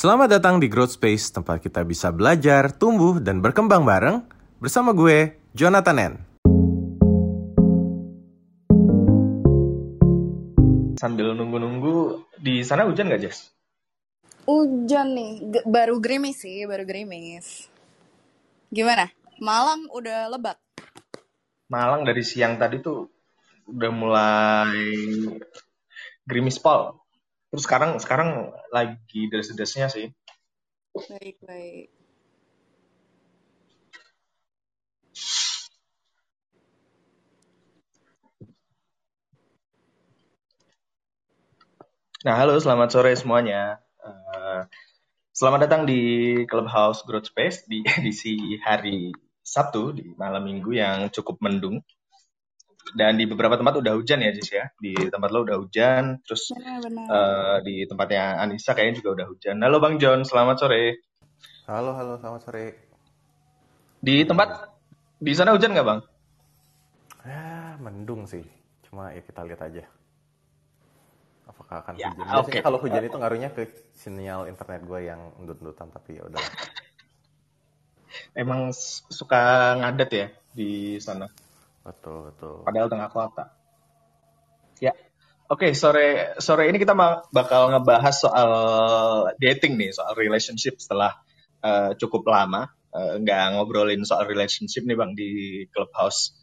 Selamat datang di Growth Space, tempat kita bisa belajar, tumbuh, dan berkembang bareng bersama gue, Jonathan N. Sambil nunggu-nunggu, di sana hujan gak, Jess? Hujan nih, G- baru gerimis sih, baru gerimis. Gimana? Malang udah lebat? Malang dari siang tadi tuh udah mulai gerimis pol. Terus sekarang sekarang lagi des-desnya sih. Baik, baik. Nah, halo, selamat sore semuanya. Eh, selamat datang di Clubhouse Growth Space di edisi hari Sabtu di malam minggu yang cukup mendung. Dan di beberapa tempat udah hujan ya, Jis ya. Di tempat lo udah hujan, terus Benar-benar. eh, di tempatnya Anissa kayaknya juga udah hujan. Halo Bang John, selamat sore. Halo, halo, selamat sore. Di tempat di sana hujan nggak Bang? Ya, mendung sih. Cuma ya kita lihat aja. Apakah akan Ya, hujan? Biasanya oke. kalau hujan itu ngaruhnya ke sinyal internet gue yang endut-endutan, tapi ya udah. Emang suka ngadet ya di sana, Betul, betul. padahal tengah kota. Ya, oke sore sore ini kita bakal ngebahas soal dating nih, soal relationship setelah eh, cukup lama eh, nggak ngobrolin soal relationship nih bang di clubhouse.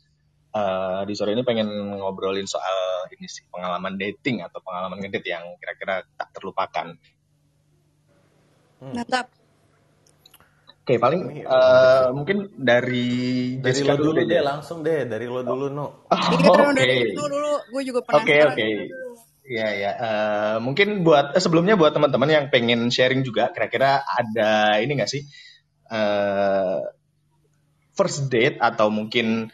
Eh, di sore ini pengen ngobrolin soal ini sih pengalaman dating atau pengalaman ngedate yang kira-kira tak terlupakan. Hmm. Mantap. Oke paling Ini eh, mungkin dari Dari Jessica lo dulu deh, deh, langsung deh. Dari lo dulu. Iya, Oh, Oke. dari dulu dulu. Gue juga Oke penasaran. oke. Iya ya. Eh, mungkin buat eh, sebelumnya buat teman-teman yang pengen sharing juga, kira-kira ada ini nggak sih eh first date atau mungkin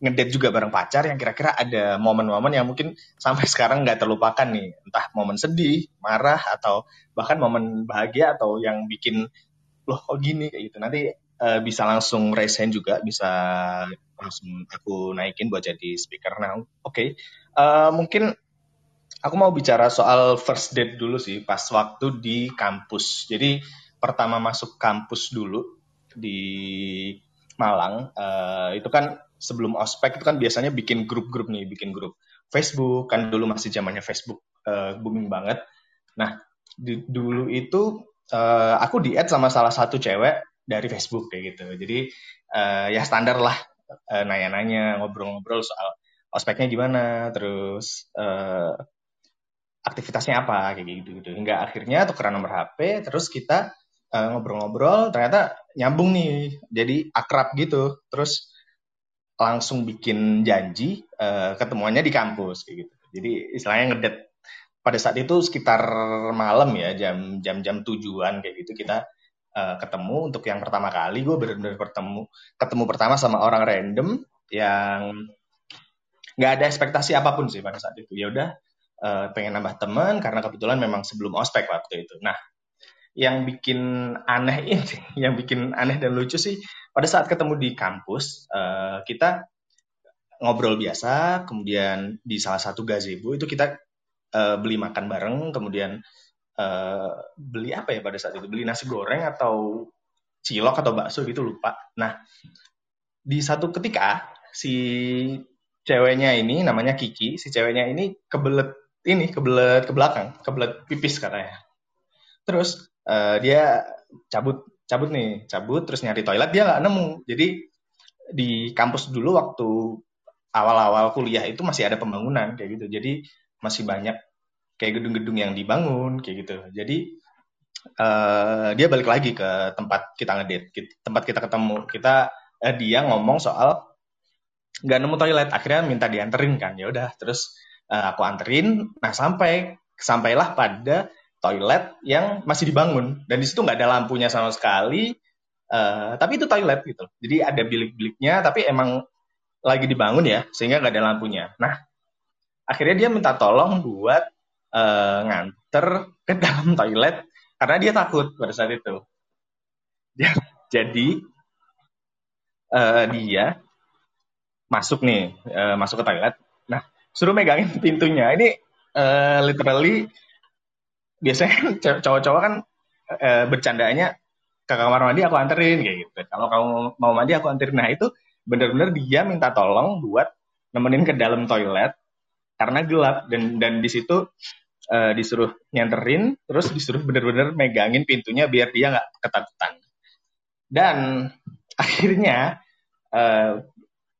ngedate juga bareng pacar yang kira-kira ada momen-momen yang mungkin sampai sekarang nggak terlupakan nih, entah momen sedih, marah atau bahkan momen bahagia atau yang bikin loh kok gini kayak gitu. Nanti eh, bisa langsung raise hand juga, bisa langsung aku naikin buat jadi speaker now. Oke. Eh, mungkin Aku mau bicara soal first date dulu sih, pas waktu di kampus. Jadi pertama masuk kampus dulu di Malang, eh, itu kan sebelum ospek itu kan biasanya bikin grup-grup nih, bikin grup Facebook, kan dulu masih zamannya Facebook eh, booming banget. Nah, di- dulu itu eh, aku di-add sama salah satu cewek dari Facebook kayak gitu. Jadi eh, ya standar lah, eh, nanya-nanya, ngobrol-ngobrol soal ospeknya gimana, terus eh, aktivitasnya apa kayak gitu gitu. Hingga akhirnya tukeran nomor HP terus kita ngobrol-ngobrol ternyata nyambung nih. Jadi akrab gitu. Terus langsung bikin janji eh, ketemuannya di kampus kayak gitu. Jadi istilahnya ngedet pada saat itu sekitar malam ya jam jam jam tujuan kayak gitu kita eh, ketemu untuk yang pertama kali gue benar-benar ketemu ketemu pertama sama orang random yang nggak ada ekspektasi apa pun sih pada saat itu ya udah eh, pengen nambah teman karena kebetulan memang sebelum ospek waktu itu. Nah, yang bikin aneh ini, yang bikin aneh dan lucu sih pada saat ketemu di kampus eh, kita ngobrol biasa, kemudian di salah satu gazebo itu kita eh, beli makan bareng, kemudian eh, beli apa ya pada saat itu? Beli nasi goreng atau cilok atau bakso gitu lupa. Nah, di satu ketika si ceweknya ini namanya Kiki, si ceweknya ini kebelet ini kebelet ke belakang, kebelet pipis katanya. Terus eh, dia cabut cabut nih, cabut terus nyari toilet dia nggak nemu. Jadi di kampus dulu waktu awal-awal kuliah itu masih ada pembangunan kayak gitu. Jadi masih banyak kayak gedung-gedung yang dibangun kayak gitu. Jadi eh, dia balik lagi ke tempat kita ngedate, Ki- tempat kita ketemu. Kita eh, dia ngomong soal nggak nemu toilet, akhirnya minta dianterin kan. Ya udah, terus eh, aku anterin. Nah sampai sampailah pada toilet yang masih dibangun dan di situ nggak ada lampunya sama sekali. Eh, tapi itu toilet gitu. Jadi ada bilik-biliknya, tapi emang lagi dibangun ya, sehingga nggak ada lampunya. Nah akhirnya dia minta tolong buat eh, nganter ke dalam toilet karena dia takut pada saat itu. Dia- Jadi eh, dia masuk nih, eh, masuk ke toilet. Nah, suruh megangin pintunya. Ini eh, literally biasanya kan cowok-cowok kan uh, bercandanya ke kamar mandi aku anterin kayak gitu. Kalau kamu mau mandi aku anterin. Nah itu bener-bener dia minta tolong buat nemenin ke dalam toilet karena gelap. Dan dan di situ uh, disuruh nyanterin terus disuruh bener-bener megangin pintunya biar dia nggak ketakutan dan akhirnya uh,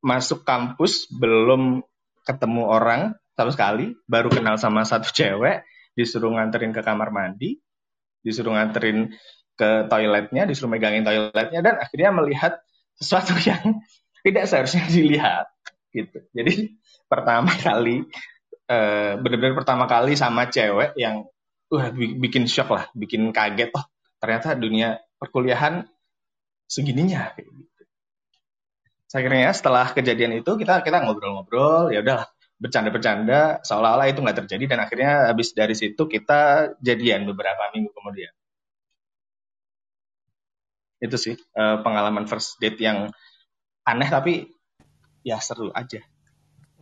masuk kampus belum ketemu orang sama sekali baru kenal sama satu cewek disuruh nganterin ke kamar mandi disuruh nganterin ke toiletnya disuruh megangin toiletnya dan akhirnya melihat sesuatu yang tidak seharusnya dilihat gitu. Jadi pertama kali uh, benar-benar pertama kali sama cewek yang uh bikin shock lah bikin kaget oh ternyata dunia perkuliahan segininya gitu. Kira setelah kejadian itu kita kita ngobrol-ngobrol ya udahlah bercanda-bercanda seolah-olah itu nggak terjadi dan akhirnya habis dari situ kita jadian beberapa minggu kemudian. Itu sih uh, pengalaman first date yang aneh tapi ya seru aja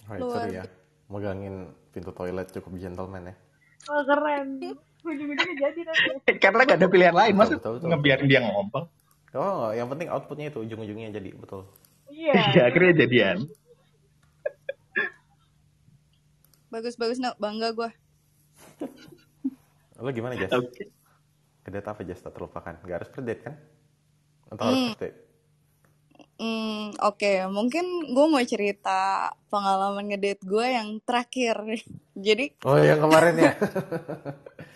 oh, seru ya megangin pintu toilet cukup gentleman ya oh keren ujung-ujungnya jadi nanti karena gak ada pilihan lain mas ngebiarin dia ngomong oh yang penting outputnya itu ujung-ujungnya jadi betul Iya. Iya, akhirnya jadian. Bagus-bagus, no. Bangga gue. Lo gimana, Jas? Oke. Okay. Kedate apa, Jas? Tak terlupakan. Gak harus predate, kan? Atau harus hmm. Hmm, oke. Okay. Mungkin gue mau cerita pengalaman ngedate gue yang terakhir. Jadi... Oh, yang kemarin ya?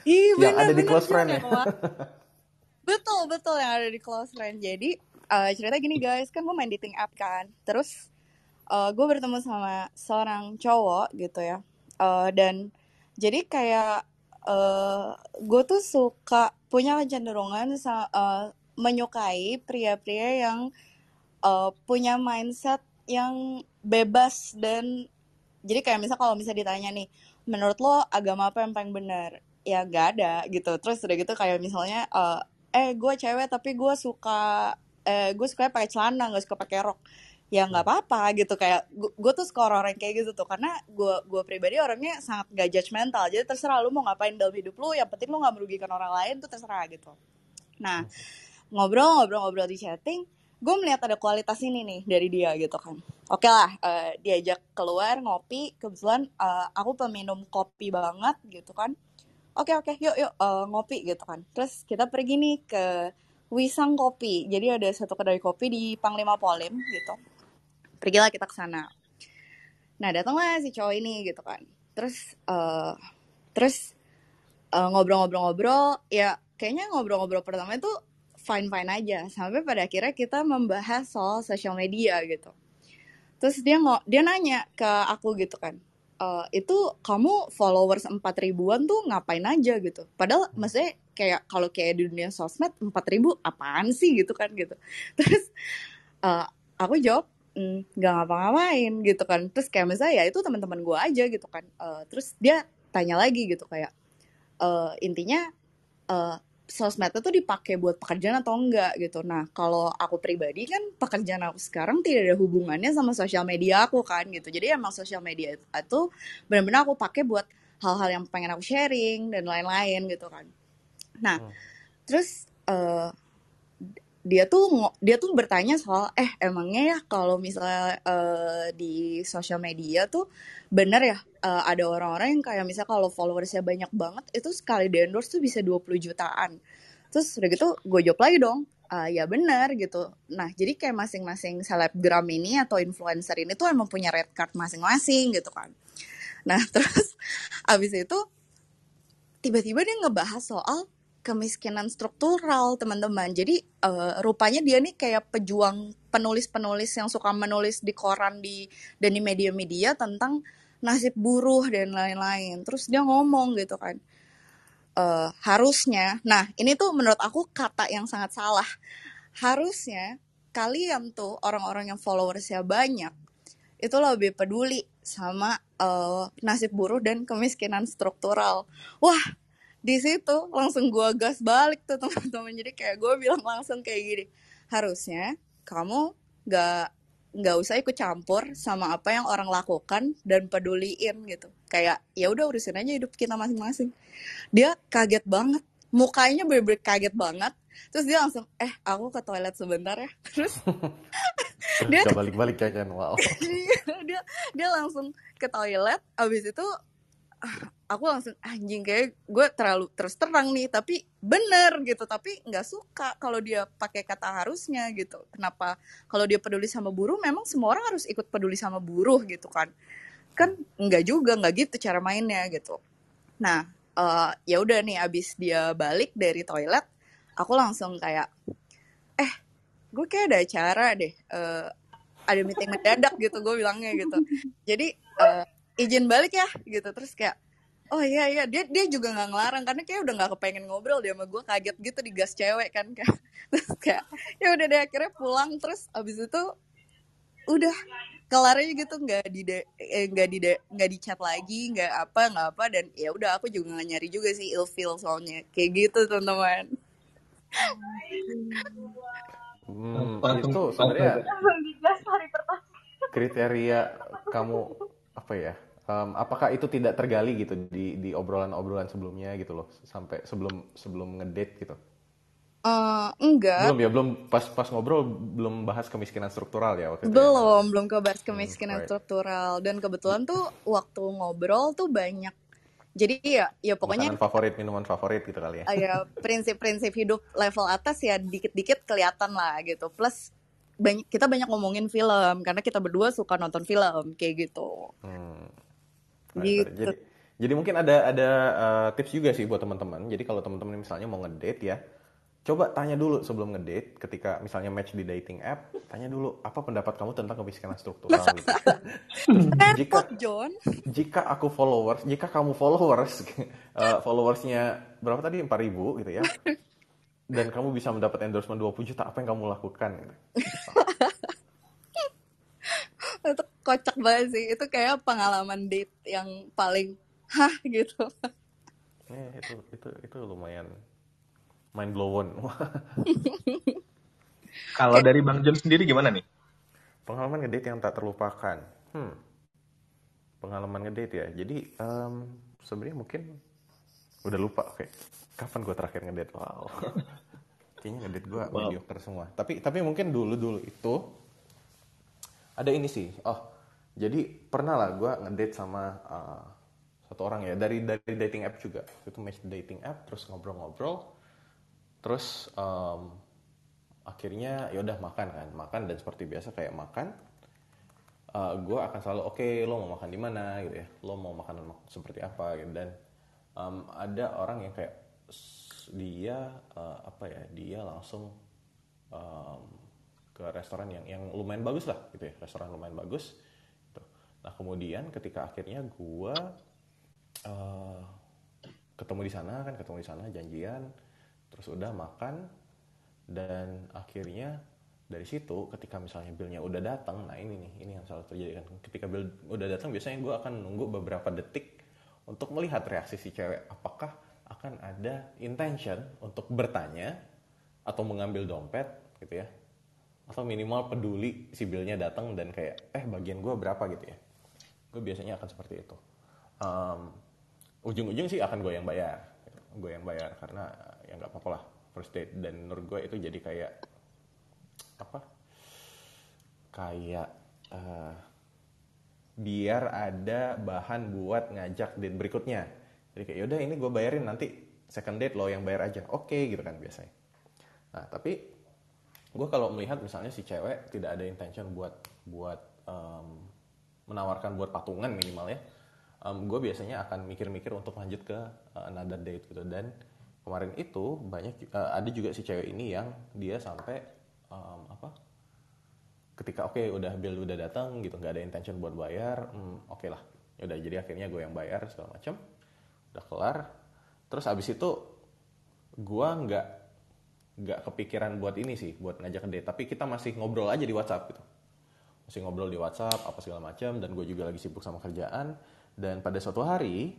Iya, bener, Yang ada di close friend ya? betul, betul. Yang ada di close friend. Jadi, uh, cerita gini guys kan gue main dating app kan terus uh, eh, gue bertemu sama seorang cowok gitu ya uh, dan jadi kayak uh, gue tuh suka punya kecenderungan uh, menyukai pria-pria yang uh, punya mindset yang bebas dan jadi kayak misal kalau bisa ditanya nih menurut lo agama apa yang paling benar? Ya gak ada gitu. Terus udah gitu kayak misalnya uh, eh gue cewek tapi gue suka eh, gue suka pakai celana gak suka pakai rok. Ya nggak apa-apa gitu. Kayak gue tuh suka orang-orang kayak gitu tuh karena gue gue pribadi orangnya sangat gak judgmental jadi terserah lu mau ngapain dalam hidup lu yang penting lu nggak merugikan orang lain tuh terserah gitu. Nah ngobrol-ngobrol-ngobrol di chatting gue melihat ada kualitas ini nih dari dia gitu kan oke lah uh, diajak keluar ngopi kebetulan uh, aku peminum kopi banget gitu kan oke oke yuk yuk uh, ngopi gitu kan terus kita pergi nih ke Wisang Kopi. Jadi ada satu kedai kopi di Panglima Polim gitu. Pergilah kita ke sana. Nah datanglah si cowok ini gitu kan. Terus uh, terus ngobrol ngobrol-ngobrol-ngobrol ya kayaknya ngobrol-ngobrol pertama itu fine fine aja. Sampai pada akhirnya kita membahas soal sosial media gitu. Terus dia ngo dia nanya ke aku gitu kan uh, itu kamu followers empat ribuan tuh ngapain aja gitu? Padahal maksudnya kayak kalau kayak di dunia sosmed empat ribu apaan sih gitu kan gitu. Terus uh, aku jawab mm, nggak mm, ngapa-ngapain gitu kan. Terus kayak misalnya ya itu teman-teman gue aja gitu kan. Uh, terus dia tanya lagi gitu kayak uh, intinya uh, sosmed itu dipakai buat pekerjaan atau enggak gitu. Nah, kalau aku pribadi kan pekerjaan aku sekarang tidak ada hubungannya sama sosial media aku kan gitu. Jadi emang sosial media itu benar-benar aku pakai buat hal-hal yang pengen aku sharing dan lain-lain gitu kan. Nah, hmm. terus uh, dia tuh dia tuh bertanya soal eh emangnya ya kalau misalnya uh, di sosial media tuh bener ya uh, ada orang-orang yang kayak misalnya kalau followersnya banyak banget itu sekali di endorse tuh bisa 20 jutaan. Terus udah gitu gue jawab lagi dong uh, ya bener gitu. Nah jadi kayak masing-masing selebgram ini atau influencer ini tuh emang punya red card masing-masing gitu kan. Nah terus abis itu tiba-tiba dia ngebahas soal kemiskinan struktural teman-teman. Jadi uh, rupanya dia nih kayak pejuang penulis-penulis yang suka menulis di koran di dan di media-media tentang nasib buruh dan lain-lain. Terus dia ngomong gitu kan uh, harusnya. Nah ini tuh menurut aku kata yang sangat salah. Harusnya kalian tuh orang-orang yang followersnya banyak itu lebih peduli sama uh, nasib buruh dan kemiskinan struktural. Wah di situ langsung gue gas balik tuh teman-teman. Jadi kayak gue bilang langsung kayak gini harusnya kamu gak nggak usah ikut campur sama apa yang orang lakukan dan peduliin gitu. Kayak ya udah urusin aja hidup kita masing-masing. Dia kaget banget. Mukanya bener-bener kaget banget. Terus dia langsung eh aku ke toilet sebentar ya. Terus dia balik-balik ya kan, wow. dia dia langsung ke toilet. Abis itu aku langsung anjing kayak gue terlalu terus terang nih tapi bener gitu. Tapi nggak suka kalau dia pakai kata harusnya gitu. Kenapa? Kalau dia peduli sama buruh memang semua orang harus ikut peduli sama buruh gitu kan. Kan nggak juga nggak gitu cara mainnya gitu. Nah eh, ya udah nih abis dia balik dari toilet aku langsung kayak eh gue kayak ada acara deh eh, ada meeting mendadak gitu gue bilangnya gitu. Jadi eh, izin balik ya gitu. Terus kayak oh iya iya. Dia dia juga nggak ngelarang karena kayak udah nggak kepengen ngobrol dia sama gue kaget gitu digas cewek kan kayak. Terus kayak ya udah deh akhirnya pulang. Terus abis itu udah kelar aja gitu nggak di eh, nggak di nggak di chat lagi nggak apa nggak apa. Dan ya udah aku juga nggak nyari juga sih ilfeel soalnya. Kayak gitu teman-teman. Hmm, itu sebenarnya kriteria kamu apa ya? Em, apakah itu tidak tergali gitu di di obrolan-obrolan sebelumnya gitu loh sampai sebelum sebelum ngedate gitu? Eh, enggak Belum ya, belum pas pas ngobrol belum bahas kemiskinan struktural ya waktu itu. ya? belum belum kebahas kemiskinan right. struktural dan kebetulan tuh waktu ngobrol tuh banyak jadi ya ya pokoknya Makanan favorit, minuman favorit gitu kali ya. uh, ya prinsip-prinsip hidup level atas ya dikit-dikit kelihatan lah gitu plus banyak kita banyak ngomongin film karena kita berdua suka nonton film kayak gitu Hmm. Gitu. Jadi, jadi mungkin ada ada uh, tips juga sih buat teman-teman. Jadi kalau teman-teman misalnya mau ngedate ya, coba tanya dulu sebelum ngedate. Ketika misalnya match di dating app, tanya dulu apa pendapat kamu tentang kemiskinan struktural gitu. jika John jika aku followers, jika kamu followers, uh, followersnya berapa tadi 4000 gitu ya. Dan kamu bisa mendapat endorsement 20 juta, apa yang kamu lakukan? Gitu. Kocak banget sih itu kayak pengalaman date yang paling hah gitu Eh, itu itu itu lumayan mind blown. Kalau dari Bang John sendiri gimana nih? Pengalaman ngedate yang tak terlupakan. Hmm. Pengalaman ngedate ya. Jadi em, sebenarnya mungkin udah lupa. Oke. Kapan gue terakhir ngedate? Wow. Kayaknya ngedate gue Wow. mediocre semua. Tapi tapi mungkin dulu dulu itu ada ini sih. Oh, jadi pernah lah gue ngedate sama eh, satu orang ya dari dari dating app juga. Itu match dating app terus ngobrol-ngobrol. Terus em, akhirnya ya udah makan kan makan dan seperti biasa kayak makan gue akan selalu oke lo mau makan di mana gitu ya lo mau makanan mak- seperti apa gitu dan em, ada orang yang kayak dia eh, apa ya dia langsung em, ke restoran yang yang lumayan bagus lah gitu ya restoran lumayan bagus. Nah kemudian ketika akhirnya gue eh, ketemu di sana kan ketemu di sana janjian terus udah makan dan akhirnya dari situ ketika misalnya billnya udah datang nah ini nih ini yang selalu terjadi kan. Ketika bill udah datang biasanya gue akan nunggu beberapa detik untuk melihat reaksi si cewek apakah akan ada intention untuk bertanya atau mengambil dompet gitu ya. Atau minimal peduli si billnya datang dan kayak eh bagian gue berapa? gitu ya gue biasanya akan seperti itu. Em, ujung-ujung sih akan gue yang bayar. Gue yang bayar karena ya nggak apa-apa lah. First date dan menurut gue itu jadi kayak apa? Kayak eh, biar ada bahan buat ngajak date berikutnya. Jadi kayak yaudah ini gue bayarin nanti second date lo yang bayar aja. Oke gitu kan biasanya. Nah tapi gue kalau melihat misalnya si cewek tidak ada intention buat buat em, menawarkan buat patungan minimal ya gue biasanya akan mikir-mikir untuk lanjut ke uh, another date gitu. Dan kemarin itu banyak uh, ada juga si cewek ini yang dia sampai um, apa ketika oke udah bill udah datang gitu. Nggak ada intention buat bayar hmm, oke lah. Udah jadi akhirnya gue yang bayar segala macam udah kelar. Terus abis itu gue nggak nggak kepikiran buat ini sih buat ngajak date. Tapi kita masih ngobrol aja di WhatsApp gitu masih ngobrol di WhatsApp apa segala macam dan gue juga lagi sibuk sama kerjaan. Dan pada suatu hari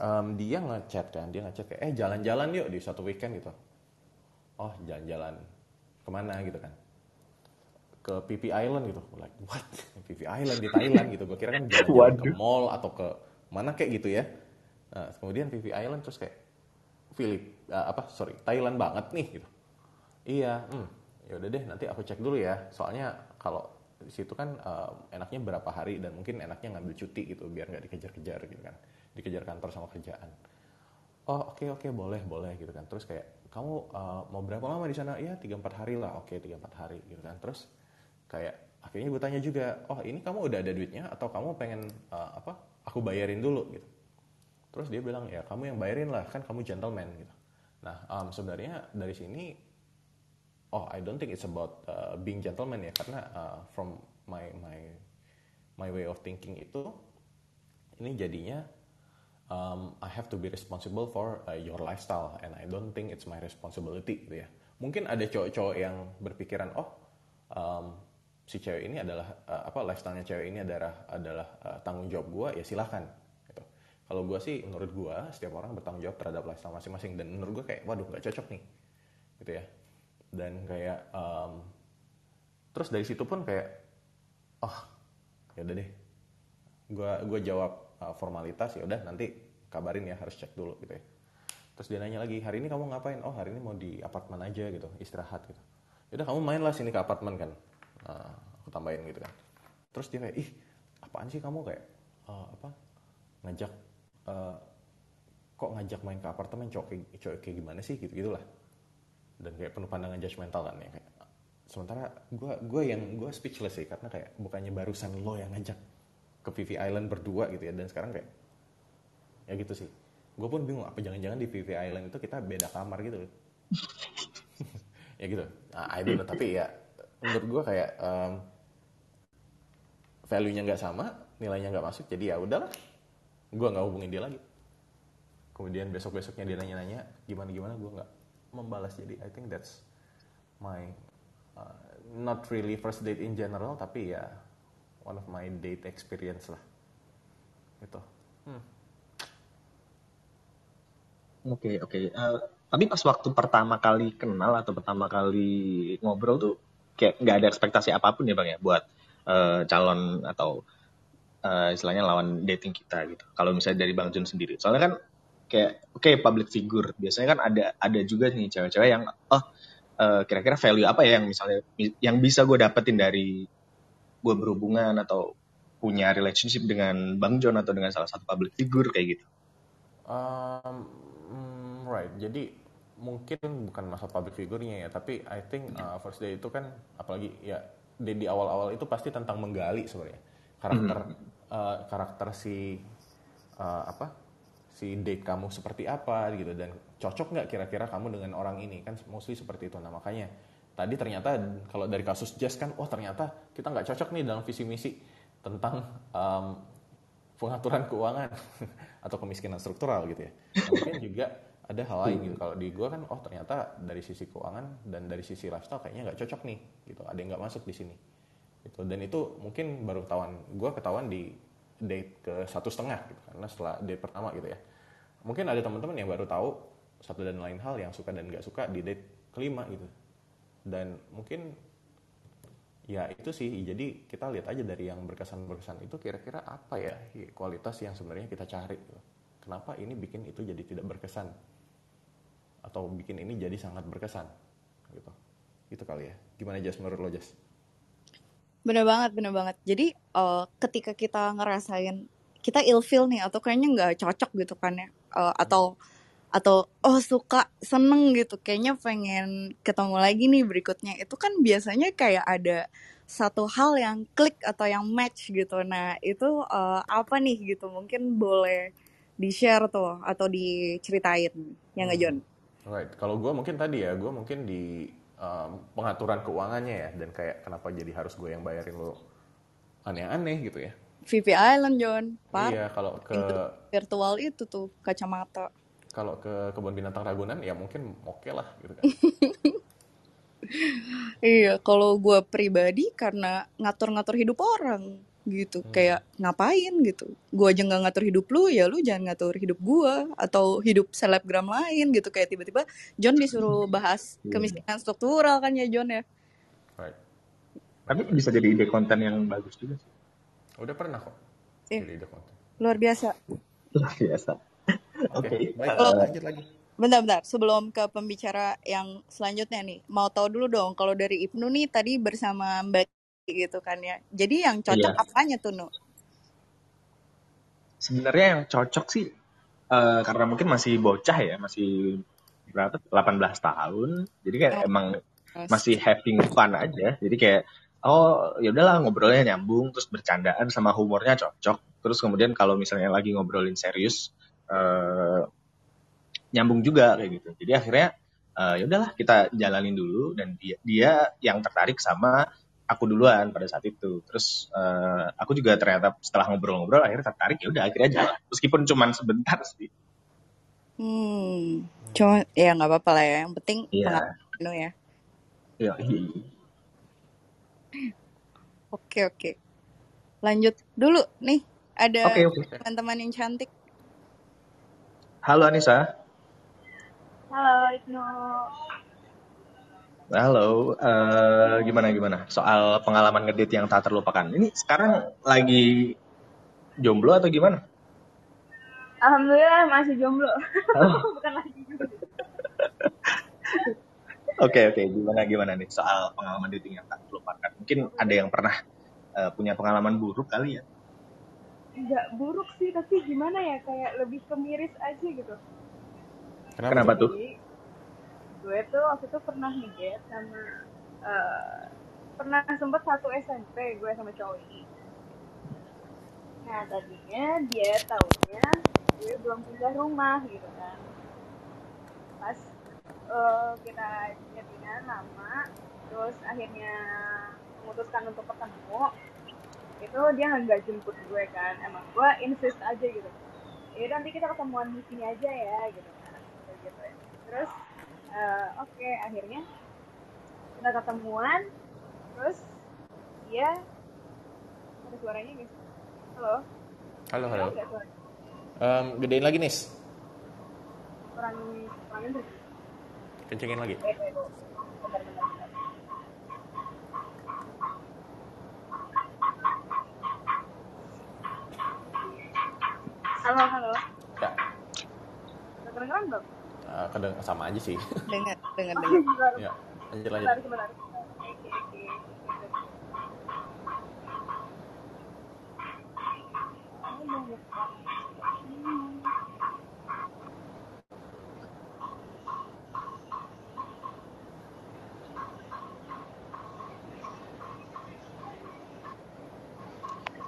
em, dia ngechat kan dia ngechat kayak eh jalan-jalan yuk di suatu weekend gitu. Oh jalan-jalan ke mana? gitu kan. Ke PP Island gitu. Like what? PP Island di Thailand? gitu. Gue kira kan jalan-jalan ke mall atau ke mana kayak gitu ya. Nah, kemudian PP Island terus kayak Filip uh, apa sorry Thailand banget nih gitu. Iya hmm, ya udah deh nanti aku cek dulu ya. Soalnya kalau di situ kan uh, enaknya berapa hari dan mungkin enaknya ngambil cuti gitu biar nggak dikejar-kejar gitu kan dikejar kantor sama kerjaan. Oh oke okay, oke okay, boleh boleh gitu kan. Terus kayak kamu uh, mau berapa lama di sana? Ya tiga empat hari lah. Oke tiga empat hari gitu kan. Terus kayak akhirnya gue tanya juga oh ini kamu udah ada duitnya atau kamu pengen uh, apa aku bayarin dulu? Gitu. Terus dia bilang ya kamu yang bayarin lah kan kamu gentleman gitu. Nah um, sebenarnya dari sini oh I don't think it's about uh, being gentleman ya karena uh, from my my my way of thinking itu ini jadinya um, I have to be responsible for uh, your lifestyle and I don't think it's my responsibility gitu ya mungkin ada cowok-cowok yang berpikiran oh um, si cewek ini adalah uh, apa lifestylenya cewek ini adalah adalah uh, tanggung jawab gue ya silahkan gitu. kalau gue sih menurut gue setiap orang bertanggung jawab terhadap lifestyle masing-masing dan menurut gue kayak waduh nggak cocok nih gitu ya dan kayak um, terus dari situ pun kayak oh ya udah deh. Gue gue jawab uh, formalitas ya udah nanti kabarin ya harus cek dulu gitu ya. Terus dia nanya lagi hari ini kamu ngapain? Oh hari ini mau di apartemen aja gitu istirahat gitu. Ya udah kamu main lah sini ke apartemen kan. Uh, aku tambahin gitu kan. Terus dia kayak ih apaan sih kamu? Kayak uh, apa ngajak uh, kok ngajak main ke apartemen cowok kayak, cowok kayak gimana sih? Gitu gitulah dan kayak penuh pandangan judgmental kan ya kayak sementara gue gue yang gue speechless sih karena kayak bukannya barusan lo yang ngajak ke Vivi Island berdua gitu ya dan sekarang kayak ya gitu sih. Gue pun bingung apa jangan-jangan di Vivi Island itu kita beda kamar gitu ya gitu. Nah, I don't know tapi ya menurut gue kayak um, value-nya nggak sama nilainya nggak masuk jadi ya udahlah gue nggak hubungin dia lagi. Kemudian besok besoknya dia nanya-nanya gimana gimana? Gue nggak membalas. Jadi I think that's my uh, not really first date in general tapi ya one of my date experience lah. Gitu. Hmm. oke okay, oke. Okay. uh, tapi pas waktu pertama kali kenal atau pertama kali ngobrol tuh kayak nggak ada ekspektasi apa pun ya bang ya buat uh, calon atau uh, istilahnya lawan dating kita gitu. Kalau misalnya dari bang Jun sendiri. Soalnya kan kayak oke okay, public figure biasanya kan ada ada juga nih cewek-cewek yang oh uh, kira-kira value apa ya yang misalnya yang bisa gue dapetin dari gue berhubungan atau punya relationship dengan Bang John atau dengan salah satu public figure kayak gitu. Um, right, jadi mungkin bukan masa public figure-nya ya, tapi I think uh, first day itu kan apalagi ya di, di awal-awal itu pasti tentang menggali sebenarnya karakter mm -hmm. uh, karakter si uh, apa si date kamu seperti apa gitu dan cocok nggak kira-kira kamu dengan orang ini? Kan mostly seperti itu. Nah makanya tadi ternyata kalau dari kasus Jazz kan oh ternyata kita nggak cocok nih dalam visi misi tentang um, pengaturan keuangan atau kemiskinan struktural gitu ya. Mungkin juga ada hal lain gitu. Kalau di gue kan oh ternyata dari sisi keuangan dan dari sisi lifestyle kayaknya nggak cocok nih gitu. Ada yang nggak masuk di sini gitu. Dan itu mungkin baru ketahuan gue ketahuan di date ke satu setengah gitu karena setelah date pertama gitu ya. Mungkin ada teman-teman yang baru tahu satu dan lain hal yang suka dan nggak suka di date kelima gitu. Dan mungkin ya itu sih jadi kita lihat aja dari yang berkesan berkesan itu kira-kira apa ya kualitas yang sebenarnya kita cari gitu. kenapa ini bikin itu jadi tidak berkesan? Atau bikin ini jadi sangat berkesan gitu. Itu kali ya. Gimana Jas? Menurut lo Jas Bener banget, bener banget. Jadi uh, ketika kita ngerasain kita ilfeel nih atau kayaknya nggak cocok gitu kan ya, uh, atau atau oh suka seneng gitu, kayaknya pengen ketemu lagi nih berikutnya. Itu kan biasanya kayak ada satu hal yang klik atau yang match gitu. Nah itu uh, apa nih gitu? Mungkin boleh di share tuh atau diceritain, yang nggak John? Right. Kalau gue mungkin tadi ya, gue mungkin di um, pengaturan keuangannya ya dan kayak kenapa jadi harus gue yang bayarin lo aneh-aneh gitu ya. VP Island John. Par iya kalau ke virtual itu tuh kacamata. Kalau ke kebun binatang Ragunan ya mungkin oke okay lah gitu kan. Iya kalau gue pribadi karena ngatur-ngatur hidup orang gitu hmm. kayak ngapain gitu gue aja nggak ngatur hidup lu ya lu jangan ngatur hidup gue atau hidup selebgram lain gitu kayak tiba-tiba John disuruh bahas iya. kemiskinan struktural kan ya John ya right. tapi bisa jadi ide konten yang bagus juga sih udah pernah kok eh. jadi ide konten luar biasa luar biasa oke okay. okay. baik uh, lanjut lagi Bentar-bentar, sebelum ke pembicara yang selanjutnya nih, mau tahu dulu dong, kalau dari Ibnu nih tadi bersama Mbak gitu kan ya. Jadi yang cocok Iya. apanya tuh, Nu? Sebenarnya yang cocok sih eh, karena mungkin masih bocah ya, masih berapa? 18 tahun. Jadi kayak Oh, emang terus. masih having fun aja. Jadi kayak oh ya udahlah ngobrolnya nyambung terus bercandaan sama humornya cocok. Terus kemudian kalau misalnya lagi ngobrolin serius eh, nyambung juga kayak gitu. Jadi akhirnya eh, ya udahlah kita jalanin dulu dan dia dia yang tertarik sama aku duluan pada saat itu. Terus eh, aku juga ternyata setelah ngobrol-ngobrol akhirnya tertarik ya udah akhirnya jalan. Meskipun cuman sebentar sih. Hmm, cuma ya nggak apa-apa lah ya. Yang penting Iya. pengalaman Nu ya. Iya. Oke, oke. Lanjut dulu nih. Ada Oke oke. teman-teman yang cantik. Halo Anissa. Halo Ibnu. Halo. eh, gimana gimana soal pengalaman ngedate yang tak terlupakan? Ini sekarang lagi jomblo atau gimana? Alhamdulillah masih jomblo. Oh. Bukan lagi jomblo. Oke oke gimana gimana nih soal pengalaman dating yang tak terlupakan? Mungkin ada yang pernah eh, punya pengalaman buruk kali ya? Nggak buruk sih, tapi gimana ya kayak lebih kemiris aja gitu. Kenapa, Kenapa tuh? Gue tuh waktu itu pernah ngedate sama eh, pernah sempet satu SMP gue sama cowok ini. Nah tadinya dia taunya gue belum pindah rumah gitu kan. Pas eh, kita chattingan lama, terus akhirnya memutuskan untuk ketemu, itu dia nggak jemput gue kan. Emang gue insist aja gitu. Ya nanti kita ketemuan di sini aja ya gitu kan. Gitu ya. Terus eh, oke akhirnya kita ketemuan, terus dia ada suaranya guys. Halo, Halo, halo. Em, gedein lagi, Nis. Kurang kurangin tuh. Kencengin lagi. Eh, eh, oh. bentar, bentar, bentar. Halo, halo. Ya, kedengeran belum? Eh, kadang sama aja sih. Dengar, dengar, dengar. ya, lanjut lanjut. Sebentar, sebentar. Oke, oke.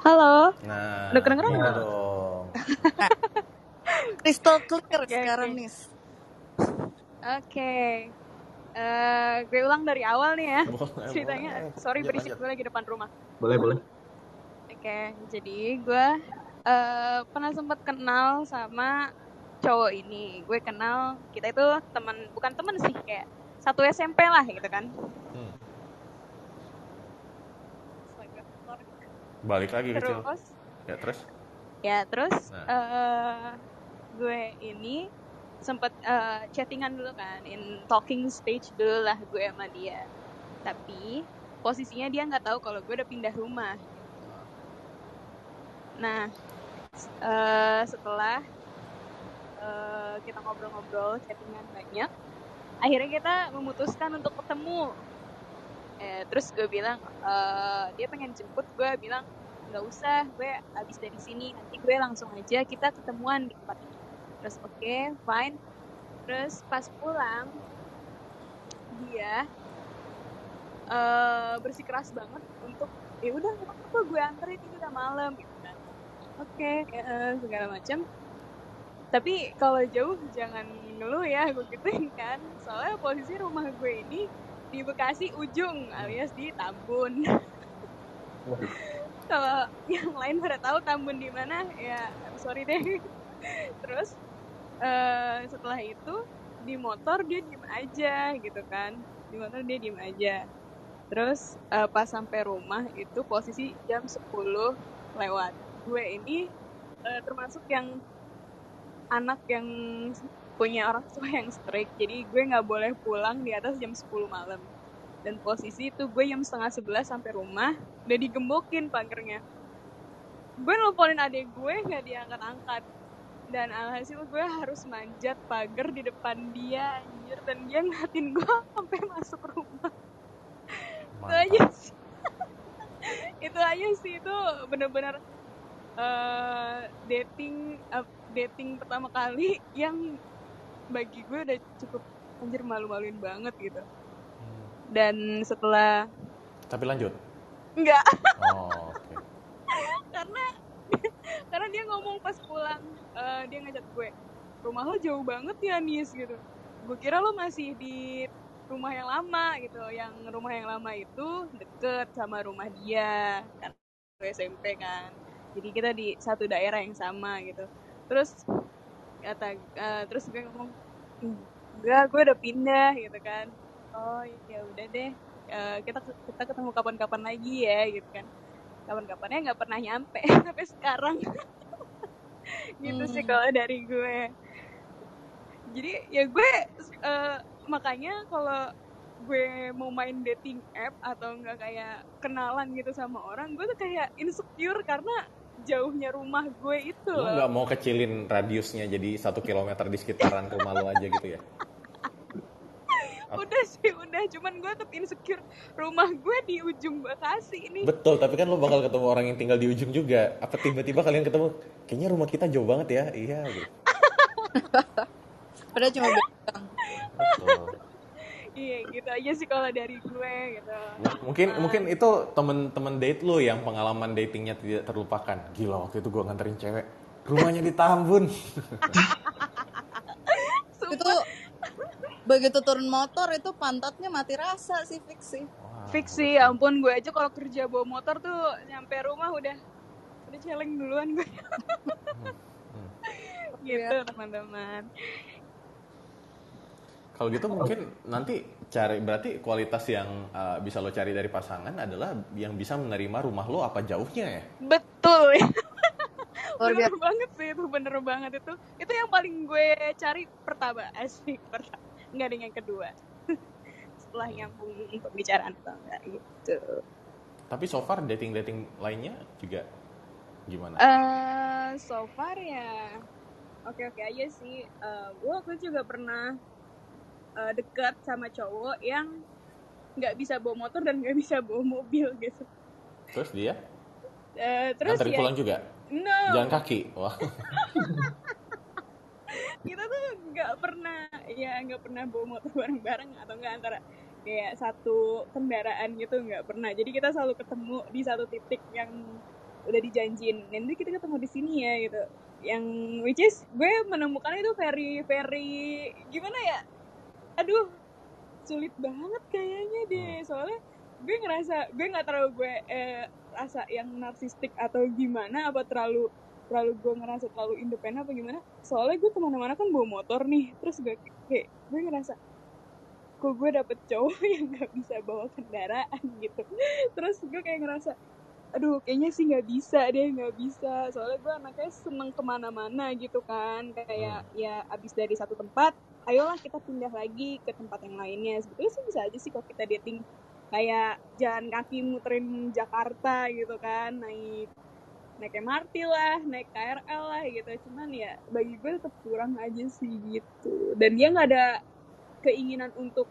Halo. Nah, Udah kedengeran belum? dong. Crystal clear Oke, sekarang oke. nih. Oke. Eh, gue ulang dari awal nih ya. Boleh, Ceritanya, boleh. sorry Lanjut, berisik lanjut. gue lagi depan rumah. Boleh boleh. Oke, jadi gue eh, pernah sempat kenal sama cowok ini. Gue kenal kita itu teman, bukan teman sih, kayak satu SMP lah gitu kan. Hmm. Balik lagi kecil. Terus, Ya, terus? ya terus Nah. eh, gue ini sempet eh, chattingan dulu kan, in talking stage dulu lah gue sama dia. Tapi posisinya dia nggak tahu kalau gue udah pindah rumah. Nah, eh, setelah eh, kita ngobrol-ngobrol, chattingan banyak, akhirnya kita memutuskan untuk ketemu. Eh, terus gue bilang, eh, dia pengen jemput, gue bilang nggak usah, gue abis dari sini, nanti gue langsung aja kita ketemuan di tempat ini. Terus oke, fine. Terus pas pulang, dia eh bersikeras banget untuk ya udah apa-apa gue anterin ini udah malam gitu kan. Oke eh, segala macam tapi kalau jauh jangan ngeluh ya gue gituin kan. Soalnya posisi rumah gue ini di Bekasi ujung alias di Tambun. Kalau yang lain pada tahu Tambun di mana ya I'm sorry deh terus eh, setelah itu di motor dia diem aja gitu kan. Di motor dia diem aja. Terus eh, pas sampai rumah itu posisi jam 10 lewat. Gue ini eh, termasuk yang anak yang punya orang tua yang strict. Jadi gue nggak boleh pulang di atas jam 10 malam. Dan posisi itu gue jam setengah sebelas sampai rumah udah digembokin pagernya gue nelponin adik gue nggak diangkat-angkat dan alhasil gue harus manjat pagar di depan dia anjir. Dan dia ngeliatin gue sampai masuk rumah. Itu aja sih. Itu aja sih. Itu bener-bener eh, dating eh, dating pertama kali yang bagi gue udah cukup anjir malu-maluin banget gitu. Hmm. dan setelah Tapi lanjut. enggak. Oh, oke. karena karena dia ngomong pas pulang eh, dia ngajak gue rumah lo jauh banget ya Nis gitu. Gue kira lo masih di rumah yang lama gitu yang rumah yang lama itu deket sama rumah dia kan gue SMP kan. Jadi kita di satu daerah yang sama gitu. Terus kata eh, terus gue ngomong enggak gue udah pindah gitu kan. Oh ya udah deh Eh, kita kita ketemu kapan-kapan lagi ya gitu kan kapan-kapannya nggak pernah nyampe sampai sekarang gitu sih Hmm. kalau dari gue jadi ya gue eh, makanya kalau gue mau main dating app atau enggak kayak kenalan gitu sama orang gue tuh kayak insecure karena jauhnya rumah gue itu Lo nggak mau kecilin radiusnya jadi satu kilometer di sekitaran rumah lo aja gitu ya? udah sih udah cuman gue tetap insecure rumah gue di ujung Bekasi ini Betul, tapi kan lo bakal ketemu orang yang tinggal di ujung juga. Apa tiba-tiba kalian ketemu, kayaknya rumah kita jauh banget ya? Iya, gitu. Padahal cuma bilang. Betul. iya gitu aja sih kalau dari gue gitu Mungkin mungkin itu temen-temen date lo yang pengalaman datingnya tidak terlupakan. Gila, waktu itu gue nganterin cewek. Rumahnya di Tambun. Itu begitu turun motor itu pantatnya mati rasa sih fix sih. Wah, fix sih ya ampun gue aja kalau kerja bawa motor tuh nyampe rumah udah udah celeng duluan gue. Hmm. gitu teman-teman. Kalau gitu mungkin nanti cari berarti kualitas yang uh, bisa lo cari dari pasangan adalah yang bisa menerima rumah lo apa jauhnya ya? betul. Ya bener banget sih itu bener banget itu. Itu yang paling gue cari pertama asik pertama nggak ada yang kedua setelah nyambung pembicaraan atau enggak gitu Tapi so far dating-dating lainnya juga gimana? eh so far ya oke oke aja sih Eh, gue waktu juga pernah eh, dekat sama cowok yang nggak bisa bawa motor dan nggak bisa bawa mobil gitu Terus dia Eh, terus nganterin ya pulang juga? no Jalan kaki? Wah. kita tuh nggak pernah ya nggak pernah bawa motor bareng-bareng atau nggak antara kayak satu kendaraan gitu nggak pernah. Jadi kita selalu ketemu di satu titik yang udah dijanjin nanti kita ketemu di sini ya gitu. Yang which is gue menemukan itu very very gimana ya aduh sulit banget kayaknya deh. Soalnya gue ngerasa gue nggak terlalu gue eh, rasa yang narsistik atau gimana apa terlalu terlalu gue ngerasa terlalu independen apa gimana soalnya gue ke mana-mana kan bawa motor nih terus gue kayak gue ngerasa kok gue dapet cowok yang nggak bisa bawa kendaraan gitu. Terus gue kayak ngerasa aduh kayaknya sih nggak bisa deh nggak bisa. Soalnya gue anaknya seneng ke mana-mana gitu kan kayak ya abis dari satu tempat ayolah kita pindah lagi ke tempat yang lainnya. Sebetulnya sih bisa aja sih kalau kita dating kayak jalan kaki muterin Jakarta gitu kan naik naik MRT lah naik KRL lah gitu cuman ya bagi gue tetap kurang aja sih gitu dan dia nggak ada keinginan untuk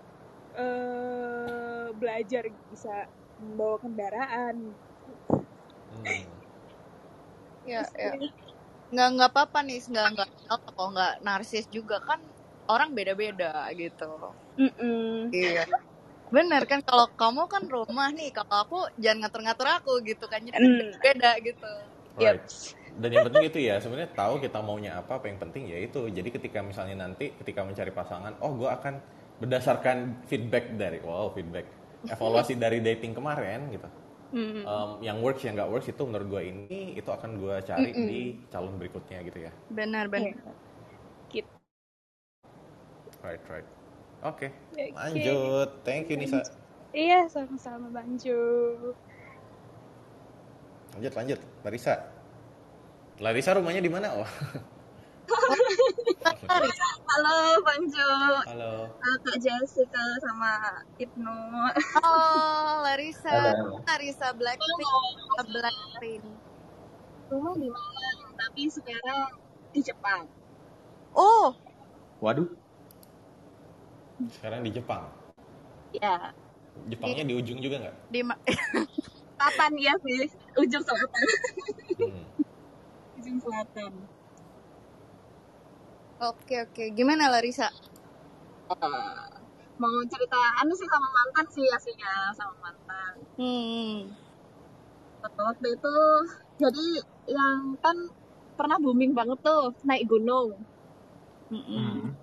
eh belajar bisa membawa kendaraan Hmm. Ya, ya. Nggak nggak apa-apa nih, nggak nggak kok nggak narsis juga kan orang beda-beda gitu. Mm-mm. Iya. Bener kan kalau kamu kan rumah nih, kalau aku jangan ngatur-ngatur aku gitu kan jadi Mm. beda gitu. Yep. Right. Dan yang penting itu ya sebenarnya tahu kita maunya apa, apa yang penting ya itu. Jadi ketika misalnya nanti ketika mencari pasangan, oh gue akan berdasarkan feedback dari, wow feedback, evaluasi dari dating kemarin gitu. Mm. Em, yang works yang nggak works itu menurut gue ini itu akan gue cari di calon berikutnya gitu ya. Benar benar. Gitu. Right right. Oke, Oke. lanjut. Thank you Nisa. Iya sama-sama Bang Jo Lanjut lanjut. Larissa. Larissa rumahnya di mana? Oh. Halo Bang Jo, Halo. Kak Jessica sama Ibnu. Oh, Larissa, Halo. Larissa Blackpink, Blackpink. Rumah di mana? Tapi sekarang di Jepang. Oh, Waduh. Sekarang di Jepang. Ya, Jepangnya di ujung juga nggak? di ma- selatan ya sih, ujung selatan. Hmm. ujung selatan. Oke, oke. Gimana Larissa? Eh, mau cerita anu sih sama mantan sih aslinya sama mantan. Hmm. Waktu itu jadi yang kan pernah booming banget tuh naik gunung. Mm-mm.